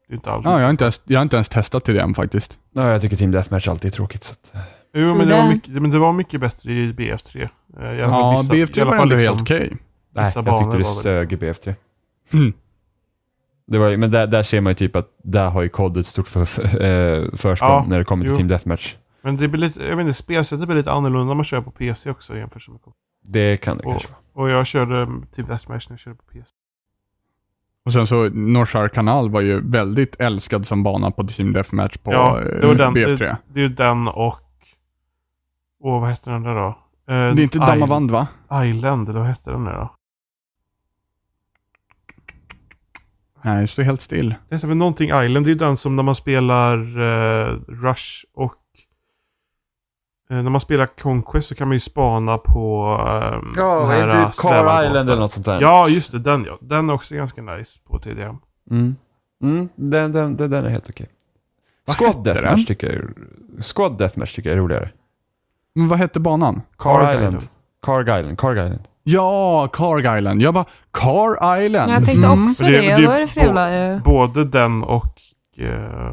Det är inte alls. Ja, jag har inte ens, jag har inte ens testat till den faktiskt. Ja, jag tycker Team Deathmatch alltid är tråkigt. Så att, Jo, men det, var mycket, men det var mycket bättre i BF3. Eh, i alla fall Ja, vissa- i BF3 alla var fall ändå liksom- helt okej. nej, Vissa jag tyckte det sög i BF3. Mm. Det var, ju- men där, där ser man ju typ att där har ju COD ett stort för, för, eh, försprång Ja, när det kommer till jo. Team Deathmatch. Men det blir lite, jag vet inte, spelsättet blir lite annorlunda när man kör på PC också jämfört med konsol. Det kan det Och- kanske vara. Och jag körde Team Deathmatch när jag körde på PC. Och sen så, Northshire kanal var ju väldigt älskad som bana på Team Deathmatch på Ja, det var eh, den. BF3. Det, det är ju den och... Åh, vad heter den där då? Eh, Det är inte Damavand va? Island, eller vad hette den där då? Nej, det står helt still. Det heter väl någonting Island. Det är ju den som när man spelar eh, Rush och... Eh, när man spelar Conquest så kan man ju spana på... Eh, såna här, eh, Car. Island eller något sånt där. Ja, just det. Den ja. Den är också ganska nice på TDM. Mm. Mm, den, den, den, den är helt okej. Vad Squad hette Deathmatch den? tycker jag Squad Deathmatch tycker jag är roligare. Men vad hette banan? Car Island. Car Island. Car Island. Ja, Car Island. Jag bara, Car Island? Jag tänkte Mm. också Det- det. det- Vad är det för jävla... Både den och... Eh,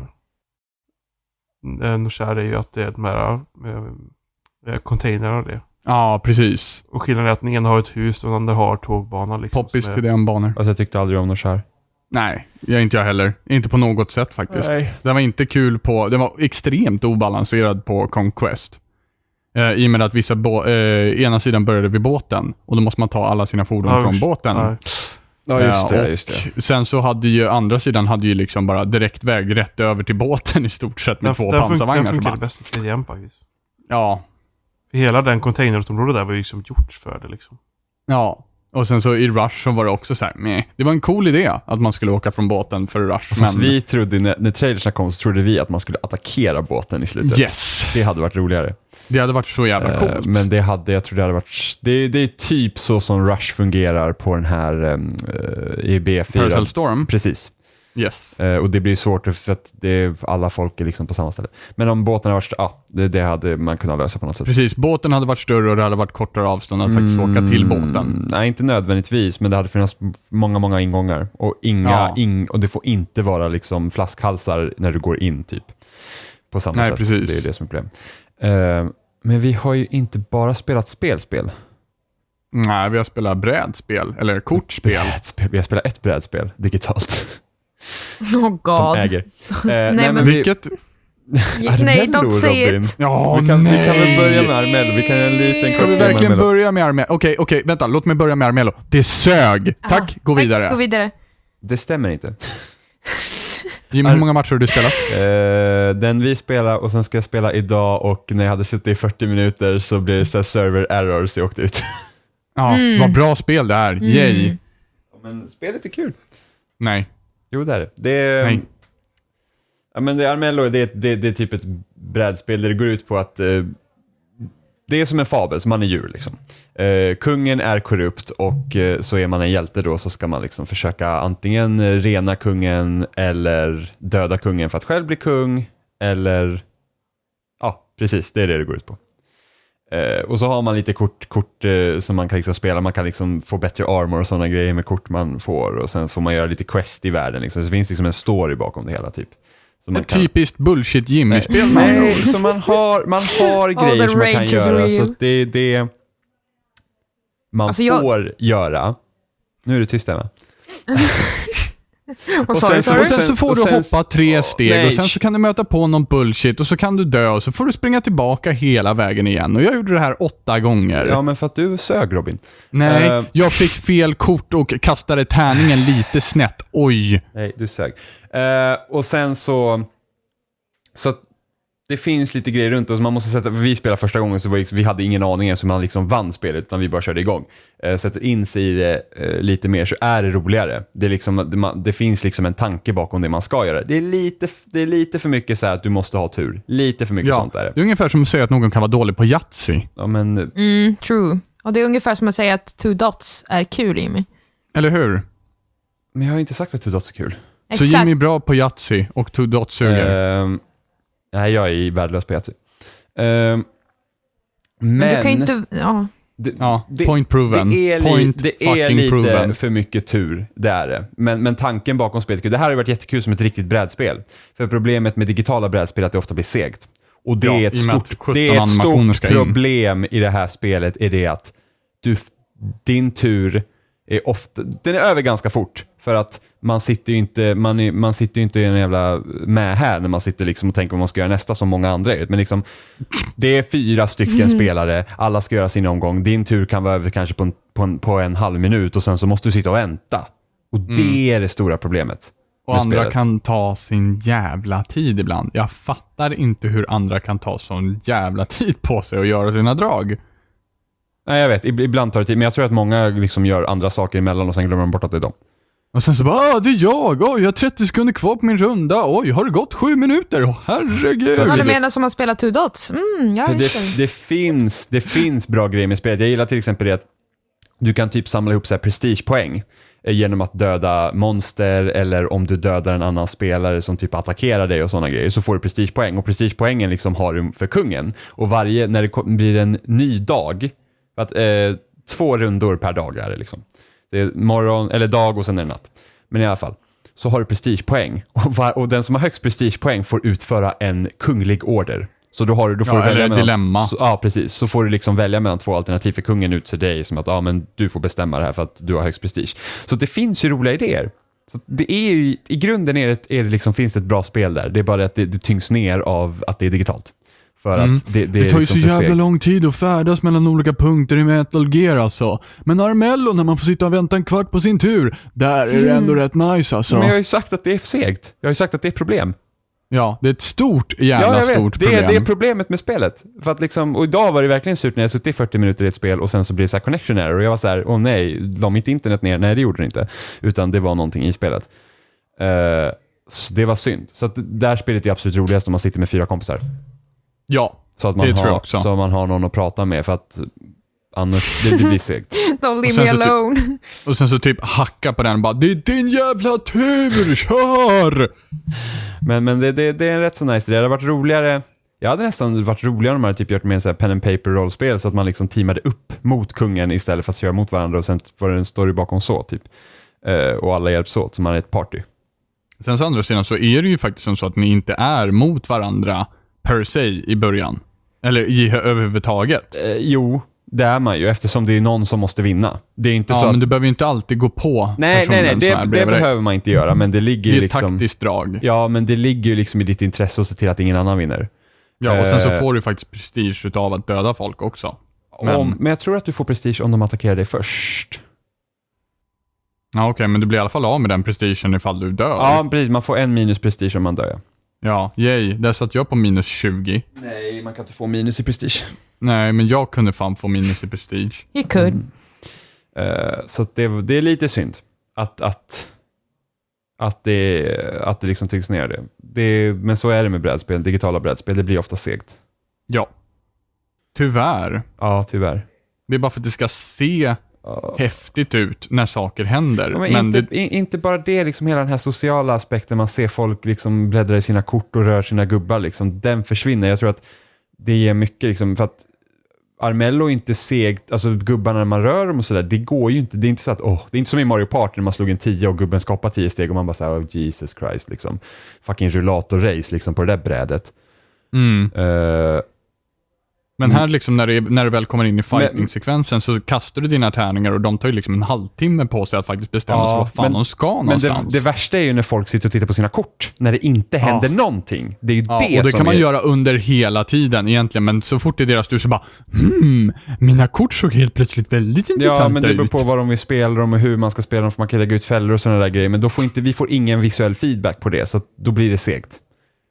eh, Norskär är ju att det är de här eh, eh, containrarna och det. Ja, precis. Och skillnaden är att den ena har ett hus och den andra har tågbana. Liksom, Poppis är- till den banor. Alltså jag tyckte aldrig om Norskär. Nej, jag inte jag heller. Inte på något sätt faktiskt. Nej. Den var inte kul på, den var extremt obalanserad på Conquest. Eh, I och med att vissa bå- eh, ena sidan började vid båten och då måste man ta alla sina fordon Ja, från båten. Ja. Ja, just Eh, det. Just det. Sen så hade ju andra sidan hade ju liksom bara direktväg rätt över till båten i stort sett med Den, två den, fun- den pansarvagnar. som funkade bäst i TDM faktiskt. Ja, hela den containerområdet där var ju liksom gjort för det liksom. ja. Och sen så i Rush så var det också så här, meh. Det var en cool idé att man skulle åka från båten för Rush. Fast men... vi trodde, när, när trailersna kom så trodde vi att man skulle attackera båten i slutet. Yes! Det hade varit roligare. Det hade varit så jävla Eh, coolt. Men det hade, jag tror det hade varit, det, det är typ så som Rush fungerar på den här um, i B4. Parallel Storm? Precis. Yes. Eh, och det blir svårt för att det alla folk är liksom på samma ställe. Men om båten hade varit, ja, det, det hade man kunnat lösa på något sätt. Precis, båten hade varit större och det hade varit kortare avstånd att faktiskt åka till båten. Mm, Nej, inte nödvändigtvis, men det hade funnits många, många ingångar. Och, inga, Ja. ing, och det får inte vara liksom flaskhalsar när du går in, typ. På samma Nej, sätt. precis. Det är det som är problem. Eh, men vi har ju inte bara spelat spelspel. Nej, vi har spelat brädspel, eller kortspel. Brädspel. Vi har spelat ett brädspel digitalt. <laughs> Oh som god. äger. <laughs> Eh, nej, men vi, Vilket? Nej, don't say Robin. it. Ja, vi, kan, vi kan väl nej. börja med Armello. Vi kan göra en liten Ska vi verkligen börja med Armello? Okej, okej, vänta. Låt mig börja med Armello. Det sög. Tack, gå vidare. Tack, gå vidare. Det stämmer inte. <laughs> Jimmy, hur många matcher har du spelat? Eh, den vi spelar och sen ska jag spela idag och när jag hade suttit i 40 minuter så blev det så server error så jag åkte ut. Ja, Mm. vad bra spel det är. Yay. Men spelet är kul. Nej. Jo det är det. det är, Nej. Ja, men det är Armello, det är, det, det är typ ett brädspel där det går ut på att eh, det är som en fabel, så man är djur liksom. Eh, kungen är korrupt och eh, så är man en hjälte då så ska man liksom försöka antingen rena kungen eller döda kungen för att själv bli kung eller ja, precis, det är det det går ut på. Eh, och så har man lite kort, kort eh, som man kan liksom spela, man kan liksom få bättre armor och sådana grejer med kort man får och sen får man göra lite quest i världen liksom. Så det finns liksom en story bakom det hela typ. Man Ett typiskt bullshit Jimmy-spel Nej, så man har, man <laughs> har grejer som man kan göra. Så att det det man Alltså, jag- får göra. Nu är du tyst Emma. <laughs> Du? sen så-? Och sen så får och du sen- hoppa tre steg nej. och sen så kan du möta på någon bullshit och så kan du dö och så får du springa tillbaka hela vägen igen. Och jag gjorde det här åtta gånger. Ja, men för att du sög Robin. Nej, Eh. jag fick fel kort och kastade tärningen lite snett. Oj. Nej, du sög. Eh, och sen så... Så att det finns lite grejer runt och man måste sätta, vi spelade första gången så vi hade ingen aning ens hur man liksom vann spelet utan vi bara körde igång. Eh, sätter in sig i det eh, lite mer så är det roligare. Det, är liksom, det, man, det finns liksom en tanke bakom det man ska göra. Det är lite, det är lite för mycket så här att du måste ha tur. Lite för mycket Ja, sånt är det. är ungefär som att säga att någon kan vara dålig på Yatzy. Ja, men, Mm, true. Och det är ungefär som att säga att two dots är kul, Jimmy. Eller hur? men jag har inte sagt att Two Dots är kul. Så Exakt. Jimmy är bra på Yatzy och Two Dots suger. Ehm, nej, jag är värdelös på Yatzy. Ehm, men... Men du kan inte... Ja. det, ja, det- point proven. Det är, point li, det är fucking lite proven. för mycket tur, det är det. Men, men tanken bakom spelet, det här har ju varit jättekul som ett riktigt brädspel. För problemet med digitala brädspel är att det ofta blir segt. Och det Ja, är ett stort, 17 det är ett stort in. problem i det här spelet, är det att du, din tur är ofta, den är över ganska fort. För att man sitter ju inte, man, är, man sitter ju inte i en jävla med här när man sitter liksom och tänker vad man ska göra nästa som många andra är. Men liksom, det är fyra stycken spelare, alla ska göra sin omgång. Din tur kan vara över kanske på en, på en, på en halv minut och sen så måste du sitta och vänta. Och det är det stora problemet. Och andra spelet. kan ta sin jävla tid ibland. Jag fattar inte hur andra kan ta sån jävla tid på sig och göra sina drag. Nej, jag vet. Ib- Ibland tar det tid, men jag tror att många liksom gör andra saker emellan och sen glömmer de bort att det är dem. Och sen så bara, ah, det är jag, oj, jag har 30 sekunder kvar på min runda, oj, har det gått sju minuter? Åh, herregud. Ja, det- du menar som att spela two dots? Mm, ja, just det, det, finns, det finns bra grejer med spelet. Jag gillar till exempel det att du kan typ samla ihop så här prestigepoäng eh, genom att döda monster eller om du dödar en annan spelare som typ attackerar dig och sådana grejer så får du prestigepoäng och prestigepoängen liksom har du för kungen. Och varje, när det blir en ny dag, att, eh, två rundor per dag är det liksom. Det är morgon, eller dag och sen är det natt. Men i alla fall, så har du prestigepoäng <laughs> och, var, och den som har högst prestigepoäng får utföra en kunglig order. Så då, har du, då får Ja, du välja eller mellan, dilemma. Så, ja, precis. Så får du liksom välja mellan två alternativ, för kungen utser dig som att ja, men du får bestämma det här för att du har högst prestige. Så det finns ju roliga idéer. Så det är ju, I grunden är det, är det liksom, finns det ett bra spel där. Det är bara att det, det tyngs ner av att det är digitalt. För Mm. att det, det, Det tar ju liksom så jävla lång tid att färdas mellan olika punkter i Metal Gear alltså. Men Armello, när man får sitta och vänta en kvart på sin tur, där är det ändå rätt nice alltså. Men jag har ju sagt att det är segt. Jag har ju sagt att det är ett problem. Ja, det är ett stort jävla ja, jag vet. stort det, problem. är, det är problemet med spelet. För att liksom, och idag var det verkligen surt när jag suttit i 40 minuter i ett spel och sen så blir det så här connection error och jag var så här, åh nej, la mitt internet ner? Nej, det gjorde det inte. Utan det var någonting i spelet. Så det var synd. Så att det där spelet är absolut roligast om man sitter med fyra kompisar. Ja, Så att man, Det tror jag har, också. så man har någon att prata med för att annars, det, det blir segt. <laughs> Don't leave me typ- alone. Och sen så typ hacka på den och bara Det är din jävla tur, kör! Men, men det, det, det är en rätt så nice idé. Det hade varit roligare. Jag hade nästan varit roligare om man hade typ gjort mer en så här pen and paper rollspel så att man liksom teamade upp mot kungen istället för att köra mot varandra och sen var det en story bakom så typ. Eh, och alla hjälps åt så man är ett party. Sen så andra sidan så är det ju faktiskt som så att ni inte är mot varandra per se i början. Eller i överhuvudtaget. Eh, jo, det är man ju eftersom det är någon som måste vinna. Det är inte så Ja, att... men du behöver ju inte alltid gå på Nej, nej, nej, det, det behöver man inte göra men det ligger Det ju är ett liksom... taktiskt drag. Ja, men det ligger ju liksom i ditt intresse att se till att ingen annan vinner. Ja, och sen så Eh. får du faktiskt prestige utav att döda folk också. Men, om, men jag tror att du får prestige om de attackerar dig först. Ja, okej, men du blir i alla fall av med den prestigen ifall du dör. Ja, precis. Man får en minus prestige om man dör. ja. Ja, yay. Där satt jag på minus 20. Nej, man kan inte få minus i prestige. Nej, men jag kunde fan få minus i prestige. You could. Mm. Eh, så det, det är lite synd att, att, att det, att det liksom tycks ner det. det. Men så är det med brädspel, digitala brädspel. Det blir ofta segt. Ja. Tyvärr. Ja, tyvärr. Det är bara för att det ska se. Häftigt ut när saker händer. Ja, men men inte, det, inte bara det, liksom hela den här sociala aspekten. Man ser folk liksom bläddra i sina kort och rör sina gubbar. Liksom. Den försvinner. Jag tror att det ger mycket, liksom, för att Armello är inte segt, alltså gubbarna när man rör dem och sådär, det går ju inte. Det är inte så att, åh, det är inte som i Mario Party när man slog en 10 och gubben ska hoppa 10 steg och man bara såhär, oh, Jesus Christ, liksom. Fucking rullator-race liksom på det där brädet. mm. Eh, Men här liksom när, det, är- när du väl kommer in i fighting-sekvensen så kastar du dina tärningar och de tar ju liksom en halvtimme på sig att faktiskt bestämma Ja, sig vad fan men- de ska men det, någonstans. det värsta är ju när folk sitter och tittar på sina kort, när det inte händer någonting. Det är ju Ja, det och det som kan man är... göra under hela tiden egentligen, men så fort det är deras tur så bara hmm, mina kort såg helt plötsligt väldigt intressanta Ja, men det beror ut. på vad de vill spela dem och hur man ska spela dem, för man kan lägga ut fällor och sådana där grejer, men då får inte, vi får ingen visuell feedback på det, så då blir det segt.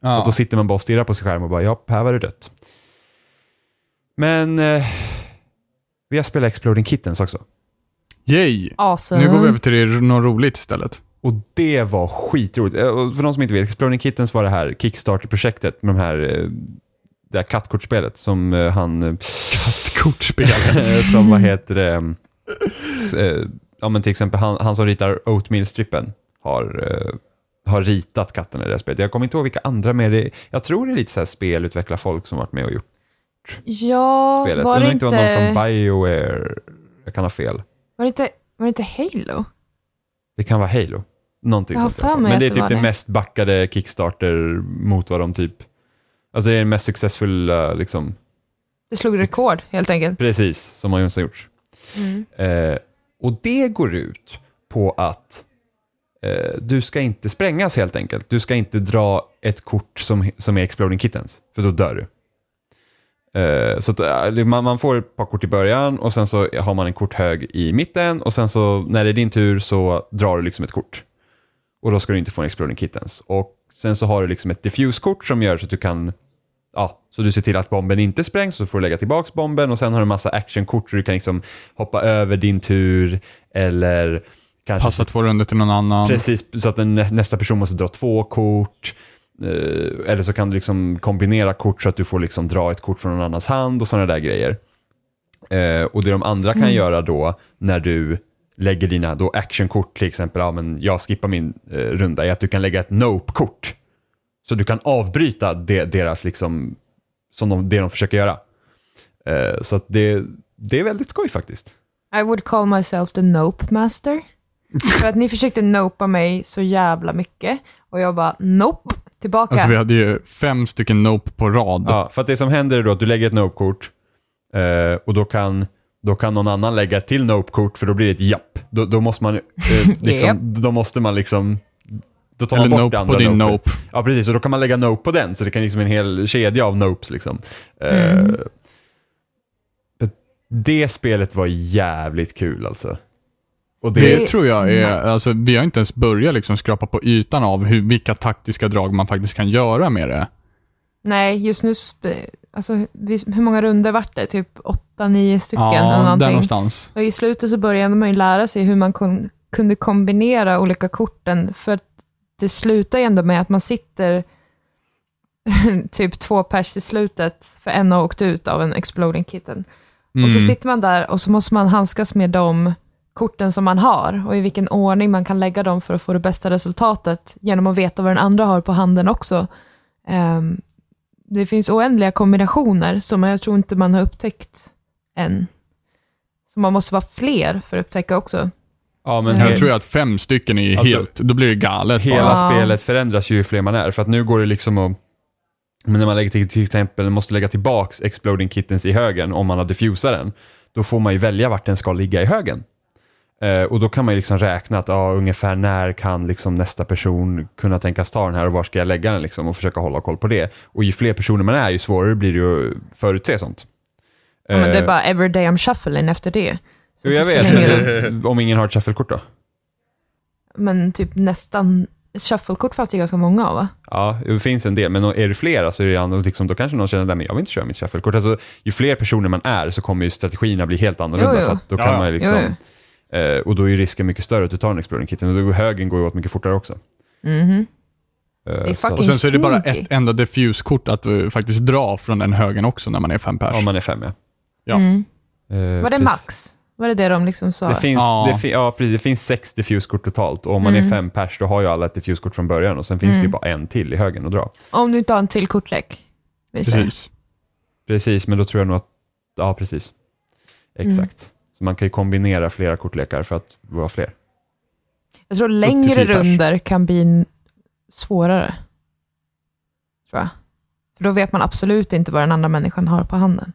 Ja. Och då sitter man bara och stirrar på sin skärm och bara, ja, här var det dött. Men eh, vi har spelat Exploding Kittens också. Yay! Awesome. Nu går vi över till det, något roligt istället. Och det var skitroligt. Eh, och För de som inte vet, Exploding Kittens var det här Kickstarter-projektet med de här, eh, det här kattkortspelet som eh, han, eh, Kattkortspel. <laughs> som vad heter det, ja men till exempel han, han som ritar Oatmeal-strippen har, har ritat katten i det här spelet. Jag kommer inte ihåg vilka andra med det Jag tror det är lite så här spelutvecklarfolk som varit med och gjort Ja, spelet. var det det, nog inte, inte var någon från Bioware. Jag kan ha fel. var, det inte, var det inte Halo? Det kan vara Halo. Någonting sånt Men det är det typ det det. mest backade Kickstarter mot vad de typ... Alltså det är den mest successfulla, liksom, Det slog rekord, helt enkelt. precis, som har någonsin gjorts. Mm. Eh, och det går ut på att eh, du ska inte sprängas helt enkelt. Du ska inte dra ett kort som, som är Exploding Kittens, för då dör du. Eh, så att, eh, man, man får ett par kort i början och sen så har man en korthög i mitten och sen så när det är din tur så drar du liksom ett kort. Och då ska du inte få en Exploding Kittens. Och sen så har du liksom ett diffuse-kort som gör så att du kan Ja, så du ser till att bomben inte sprängs, så får du lägga tillbaka bomben och sen har du en massa actionkort så du kan liksom hoppa över din tur eller kanske Passa två runder till någon annan. Precis, så att den, nä- nästa person måste dra två kort. Eh, eller så kan du liksom kombinera kort så att du får liksom dra ett kort från någon annans hand och sådana där grejer. Eh, och det de andra kan göra då när du lägger dina då actionkort till exempel, ja men jag skippar min eh, runda, är att du kan lägga ett nope-kort. Så du kan avbryta det, deras liksom, som de, det de försöker göra. Eh, så att det, det är väldigt skoj faktiskt. I would call myself the nope master. <laughs> För att ni försökte nopa mig så jävla mycket. Och jag bara, nope, tillbaka. Alltså vi hade ju fem stycken nope på rad. Ja, för att det som händer är då att du lägger ett nope-kort eh, och då kan, då kan någon annan lägga ett till nope-kort för då blir det ett japp. Då, då måste man eh, <laughs> liksom, då måste man liksom då tar man Eller bort nope andra på din nopet. nope. Ja, precis. Och då kan man lägga nope på den, så det kan liksom en hel kedja av nopes. Liksom. Eh, Mm. men det spelet var jävligt kul alltså. Och Det, det, tror jag är, nice. alltså vi har inte ens börjat liksom skrapa på ytan av hur, vilka taktiska drag man faktiskt kan göra med det. Nej, just nu, alltså, hur många runder vart det? Typ åtta, nio stycken eller Ja, där någonting. någonstans. Och i slutet så började man ju lära sig hur man kon, kunde kombinera olika korten, för att det slutar ju ändå med att man sitter <laughs> typ två pers i slutet, för en har åkt ut av en exploding kitten. Och Mm. så sitter man där och så måste man handskas med de korten som man har och i vilken ordning man kan lägga dem för att få det bästa resultatet genom att veta vad den andra har på handen också. Ehm, det finns oändliga kombinationer som jag tror inte man har upptäckt än. Så man måste vara fler för att upptäcka också. Ja, men Jag tror att fem stycken är Alltså, helt, då blir det galet. hela bara. Spelet förändras ju ju fler man är. För att nu går det liksom att men när man lägger till, till exempel måste lägga tillbaks Exploding Kittens i högen om man har diffusat den, då får man ju välja vart den ska ligga i högen. Eh, och då kan man ju liksom räkna att ja, ungefär när kan liksom nästa person kunna tänkas ta den här och var ska jag lägga den liksom och försöka hålla koll på det. Och ju fler personer man är, ju svårare blir det ju att förutse sånt. Ja, men det är Eh, bara every day I'm shuffling efter det. Så jo, jag vet, det- om ingen har ett shufflekort då? Men typ nästan, shufflekort fanns det ganska många av va? Ja, det finns en del, men är det flera så är det annorlunda, liksom, då kanske någon känner att jag vill inte köra mitt shufflekort. Alltså, ju fler personer man är så kommer ju strategierna bli helt annorlunda. Jo, jo. Så att då Ja, kan man liksom, Jo, eh, och då är risken mycket större att du tar en Exploding Kitten och då går högen går ju åt mycket fortare också. Mhm. Eh, är så, Och sen så är det bara ett enda diffuskort att uh, faktiskt dra från den högen också när man är fem pers. om man är fem ja. Ja. Mm. Eh, Var det precis. max? Var det det de liksom sa? Det finns, Ja. det, fi, ja, precis, det finns sex diffuskort totalt och om man är Mm. fem pers då har ju alla ett diffuskort från början och sen finns det ju bara en till i högen att dra. Om du inte har en till kortlek. Precis. Precis, men då tror jag nog att, ja precis. Exakt. Mm. Så man kan ju kombinera flera kortlekar för att vara fler. Jag tror längre tio runder kan bli svårare. Tror jag. För då vet man absolut inte vad den andra människan har på handen.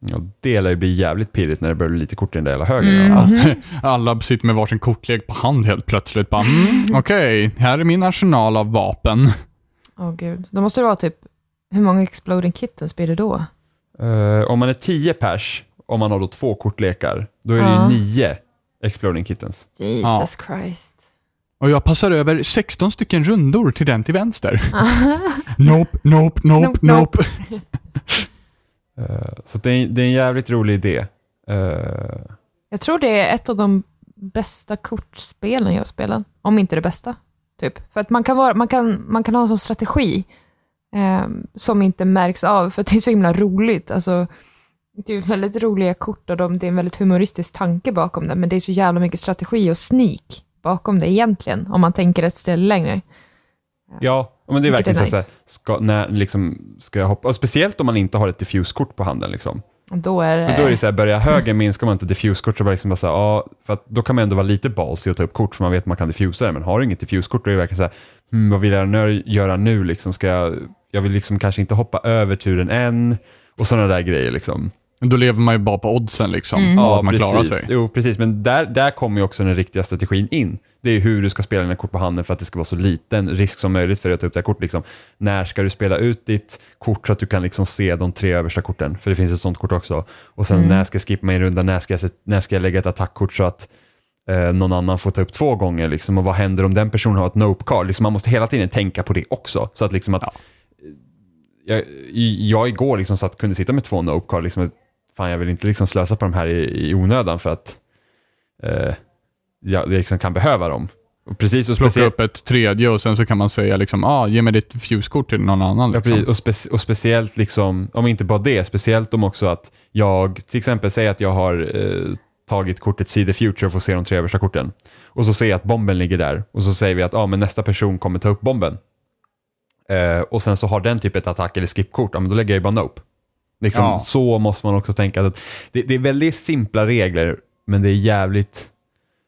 Ja, det lär ju bli jävligt pirrigt när det börjar bli lite kort i den där jävla högen. Mhm. Ja. <laughs> Alla sitter med varsin kortlek på hand helt plötsligt. Bara, mm, Okej, här är min arsenal av vapen. Åh gud. Då måste det vara typ, hur många exploding kittens blir det då? Eh, om man är 10 pers, om man har då två kortlekar, då är det Ja. ju nio Exploding Kittens. Jesus Christ. Och jag passar över 16 stycken rundor till den till vänster. <laughs> nope, nope, nope, Nope, nope. nope. <laughs> Eh, så det är, det är en jävligt rolig idé. Eh, Jag tror det är ett av de bästa kortspelen jag har spelat. Om inte det bästa. Typ. För att man kan, vara, man kan, man kan ha en sån strategi eh, som inte märks av, för att det är så himla roligt. Alltså, det är väldigt roliga kort och de, det är en väldigt humoristisk tanke bakom det, men det är så jävla mycket strategi och sneak bakom det egentligen, om man tänker ett ställe längre. ja, men det är verkligen är så, nice. så här, ska, när, liksom, ska jag hoppa, och speciellt om man inte har ett diffuskort på handen. Liksom. Då är det... För då är det så här, börjar högen minskar man inte diffuskort så bara liksom bara så här, ja, för att då kan man ändå vara lite ballsy och ta upp kort för man vet att man kan diffusa det, men har du inget diffuskort då är det verkligen så här, hmm, vad vill jag göra nu liksom, ska jag, jag vill liksom kanske inte hoppa över turen än, och sådana där grejer liksom. Då lever man ju bara på oddsen liksom. Mm. att man klarar precis. sig. Jo, precis, men där, där kommer ju också den riktiga strategin in. Det är hur du ska spela dina kort på handen för att det ska vara så liten risk som möjligt för dig att ta upp det här kortet. Liksom. När ska du spela ut ditt kort så att du kan liksom se de tre översta korten? För det finns ett sånt kort också. Och sen Mm. när ska jag skippa mig en runda? När ska jag, när ska jag lägga ett attackkort så att eh, någon annan får ta upp två gånger? Liksom? Och vad händer om den personen har ett nope-card? Liksom, man måste hela tiden tänka på det också. Så att liksom att Ja. jag, jag igår liksom satt, kunde sitta med två nope-card. Liksom, fan, jag vill inte liksom slösa på de här i, i onödan för att eh, jag liksom kan behöva dem. Och precis och Plocka upp ett tredje och sen så kan man säga liksom, ah, ge mig ditt fuskort till någon annan. ja, Liksom. precis, och, speci- och speciellt, liksom, om inte bara det, speciellt om också att jag, till exempel säger att jag har eh, tagit kortet See the Future och får se de tre översta korten. Och så ser jag att bomben ligger där och så säger vi att ah, men nästa person kommer ta upp bomben. Eh, och sen så har den typ ett attack eller skip-kort, ja, men då lägger jag ju bara Nope. Liksom, Ja. Så måste man också tänka. Att det, det är väldigt simpla regler, men det är jävligt...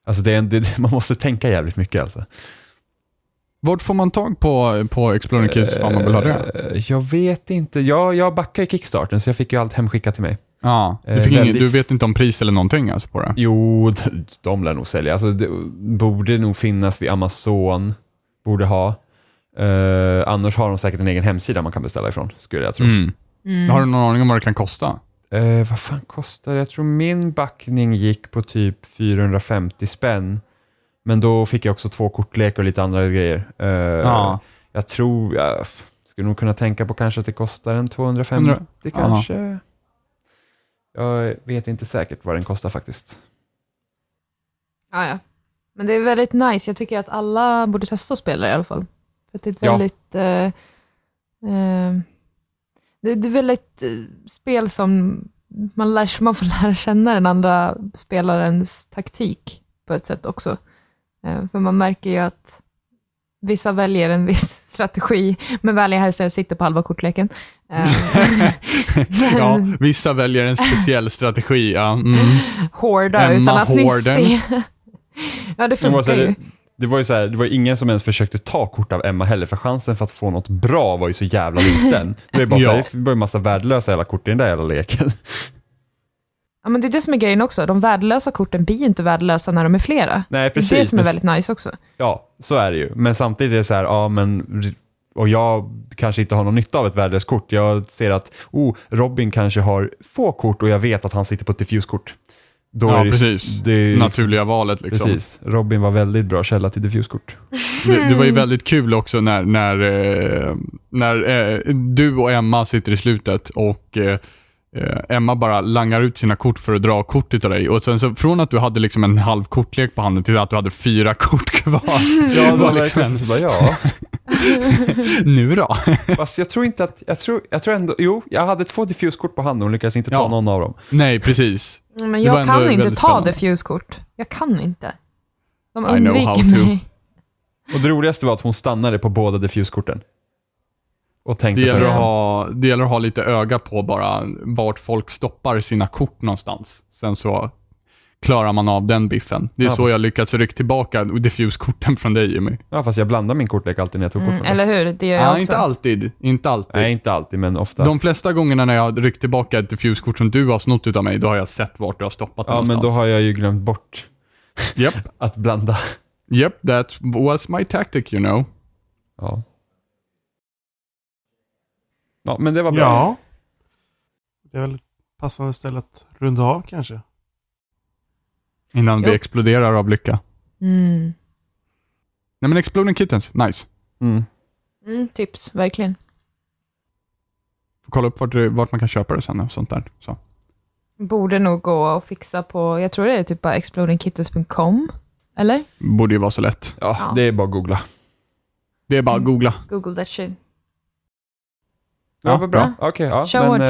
Alltså det är en, det, <laughs> man måste tänka jävligt mycket alltså. Vart får man tag på, på Exploding Kids ifall man vill ha det? Eh, Jag vet inte. Jag, jag backar i Kickstarten så jag fick ju allt hemskickat till mig. Ja, du, eh, fick ingen, du vet inte om pris eller någonting alltså på det? Jo, de, de lär nog sälja. Alltså, det borde nog finnas vid Amazon. Borde ha. Eh, annars har de säkert en egen hemsida man kan beställa ifrån, skulle jag tro. Mm. Mm. Har du någon aning om vad det kan kosta? Eh, vad fan kostar det? Jag tror min backning gick på typ 450 spänn. Men då fick jag också två kortlekar och lite andra grejer. Eh, Ja. Jag tror, jag skulle nog kunna tänka på kanske att det kostar en 250 Hundra- kanske. Jag vet inte säkert vad den kostar faktiskt. Ja, ja. Men det är väldigt nice. Jag tycker att alla borde testa att spela i alla fall. För det är ett Ja. väldigt... Eh, Eh, det, det är väl ett eh, spel som man, lär, <laughs> man får lära känna den andra spelarens taktik på ett sätt också. Eh, för man märker ju att vissa väljer en viss <laughs> strategi, men vänliga hälsar sitter på halva kortleken. Eh, <laughs> ja, men vissa väljer en speciell strategi, ja. Mm. hårda Emma utan att Hården. ni ser. ja, det funkar här, ju. Det, var ju så här, det var ingen som ens försökte ta kort av Emma heller, för chansen för att få något bra var ju så jävla liten. <laughs> Det var ju bara så här, Ja. det var ju massa värdelösa jävla kort i den där jävla leken. Ja, men det är det som är grejen också. De värdelösa korten blir ju inte värdelösa när de är flera. Nej, Det är det precis. som är väldigt nice också. Ja, så är det ju. Men samtidigt är det så här, ja men, och jag kanske inte har någon nytta av ett värdelöst kort. Jag ser att, oh, Robin kanske har få kort och jag vet att han sitter på ett diffuskort. Då Ja, är det, precis. Det är, Naturliga valet liksom. Precis. Robin var väldigt bra källa till diffuskort. Det, det var ju väldigt kul också när, när, eh, när eh, du och Emma sitter i slutet och eh, Emma bara langar ut sina kort för att dra kort utav dig. Och sen så från att du hade liksom en halv kortlek på handen till att du hade fyra <laughs> kort kvar. <laughs> Ja, det var liksom så bara, ja. <laughs> Nu då? Fast jag tror inte att, jag tror, jag tror ändå, jo, jag hade två diffuskort på handen och lyckades inte ta Ja. någon av dem. Nej, precis. Men jag kan inte ta spännande. diffuse-kort. Jag kan inte. De undviker to. mig. Och det roligaste var att hon stannade på båda diffuskorten. Och tänkte Det gäller, att att ha, det gäller att ha lite öga på bara vart folk stoppar sina kort någonstans. Sen så klarar man av den biffen. Det är Ja, så precis. jag lyckats rycka tillbaka diffuse-korten från dig Jimmy. ja fast jag blandade min kortlek alltid när jag tog Mm, korten. eller hur? Det gör jag Ja, också. inte alltid. Inte alltid. Nej, inte alltid, men ofta. De flesta gångerna när jag har ryckt tillbaka ett diffuse-kort som du har snott utav mig, då har jag sett vart du har stoppat det ja, men någonstans. då har jag ju glömt bort <laughs> Japp, att blanda. yep, that was my tactic you know. Ja. Ja, men det var bra. Ja. Det är väl ett passande ställe att runda av kanske. Innan vi Jo. exploderar av lycka. Mm. Nej men Exploding Kittens, nice. Mm. Mm, tips, verkligen. Får kolla upp vart, vart man kan köpa det sen och sånt där. Så. Borde nog gå och fixa på, jag tror det är typ bara explodingkittens.com. Eller? Borde ju vara så lätt. Ja, Ja. det är bara att googla. Det är bara att googla. Google that shit. Ja, Ja. vad bra. Okej, ja. Show men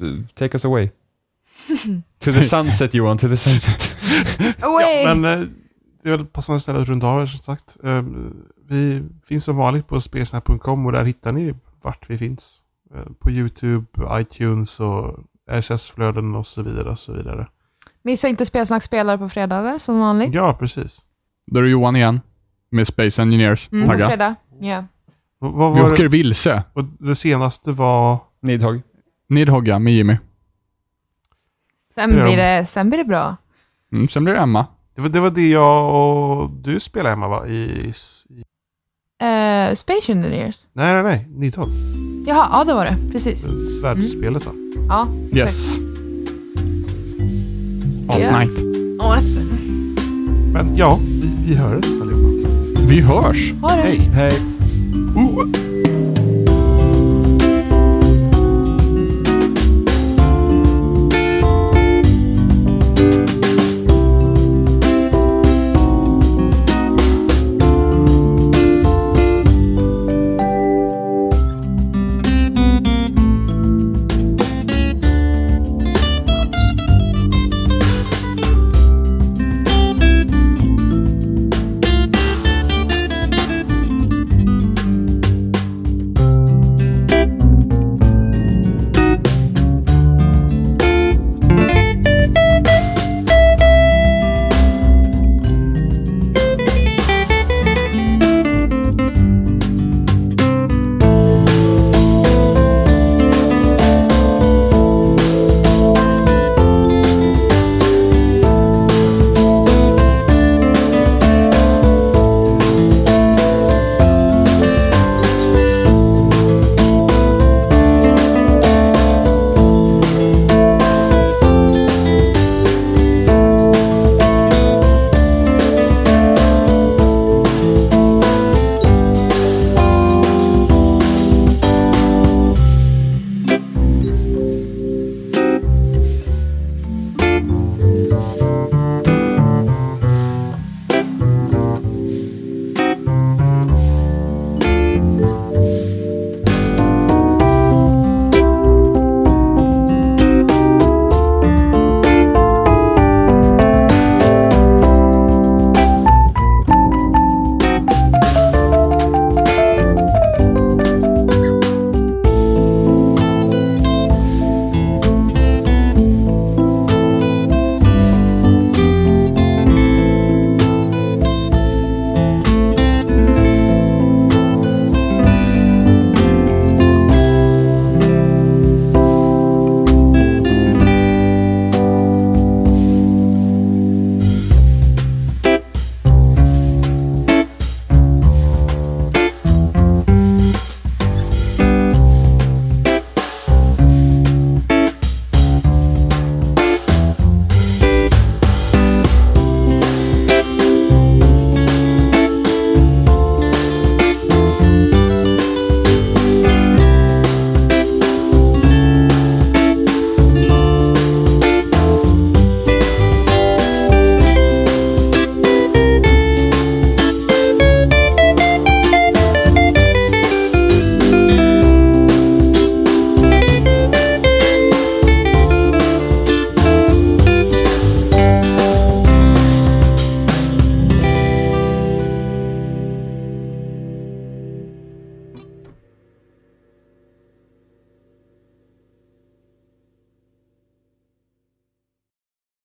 eh, take us away. To the sunset Johan, to the sunset. <laughs> Away! Men eh, det är väl passande ställe att runda av som sagt. Eh, vi finns som vanligt på spelsnack.com och där hittar ni vart vi finns. Eh, på YouTube, iTunes och RSS-flöden och så vidare. Och så vidare. Missa inte Spelsnack spelar på fredagar som vanligt. Ja, precis. Då är det Johan igen. Med Space Engineers. Mm, på Tagga. fredag. Ja. Och Vad Vi åker det? vilse. Och det senaste var... Nidhogg. Nidhogga med Jimmy. Sen, blir det, sen blir det bra. Mm, sen blir det Emma. Det var det, var det jag och du spelade hemma va? I, i, Uh, Space Engineers. nej, nej, nej. Nidhogg. Jaha, ja det var det. Precis. Svärdspelet va? Ja, exakt. Yes. All Ja. night. Men ja, vi, vi hörs allihopa. Vi hörs. Ha det. Hej! Hej. Uh.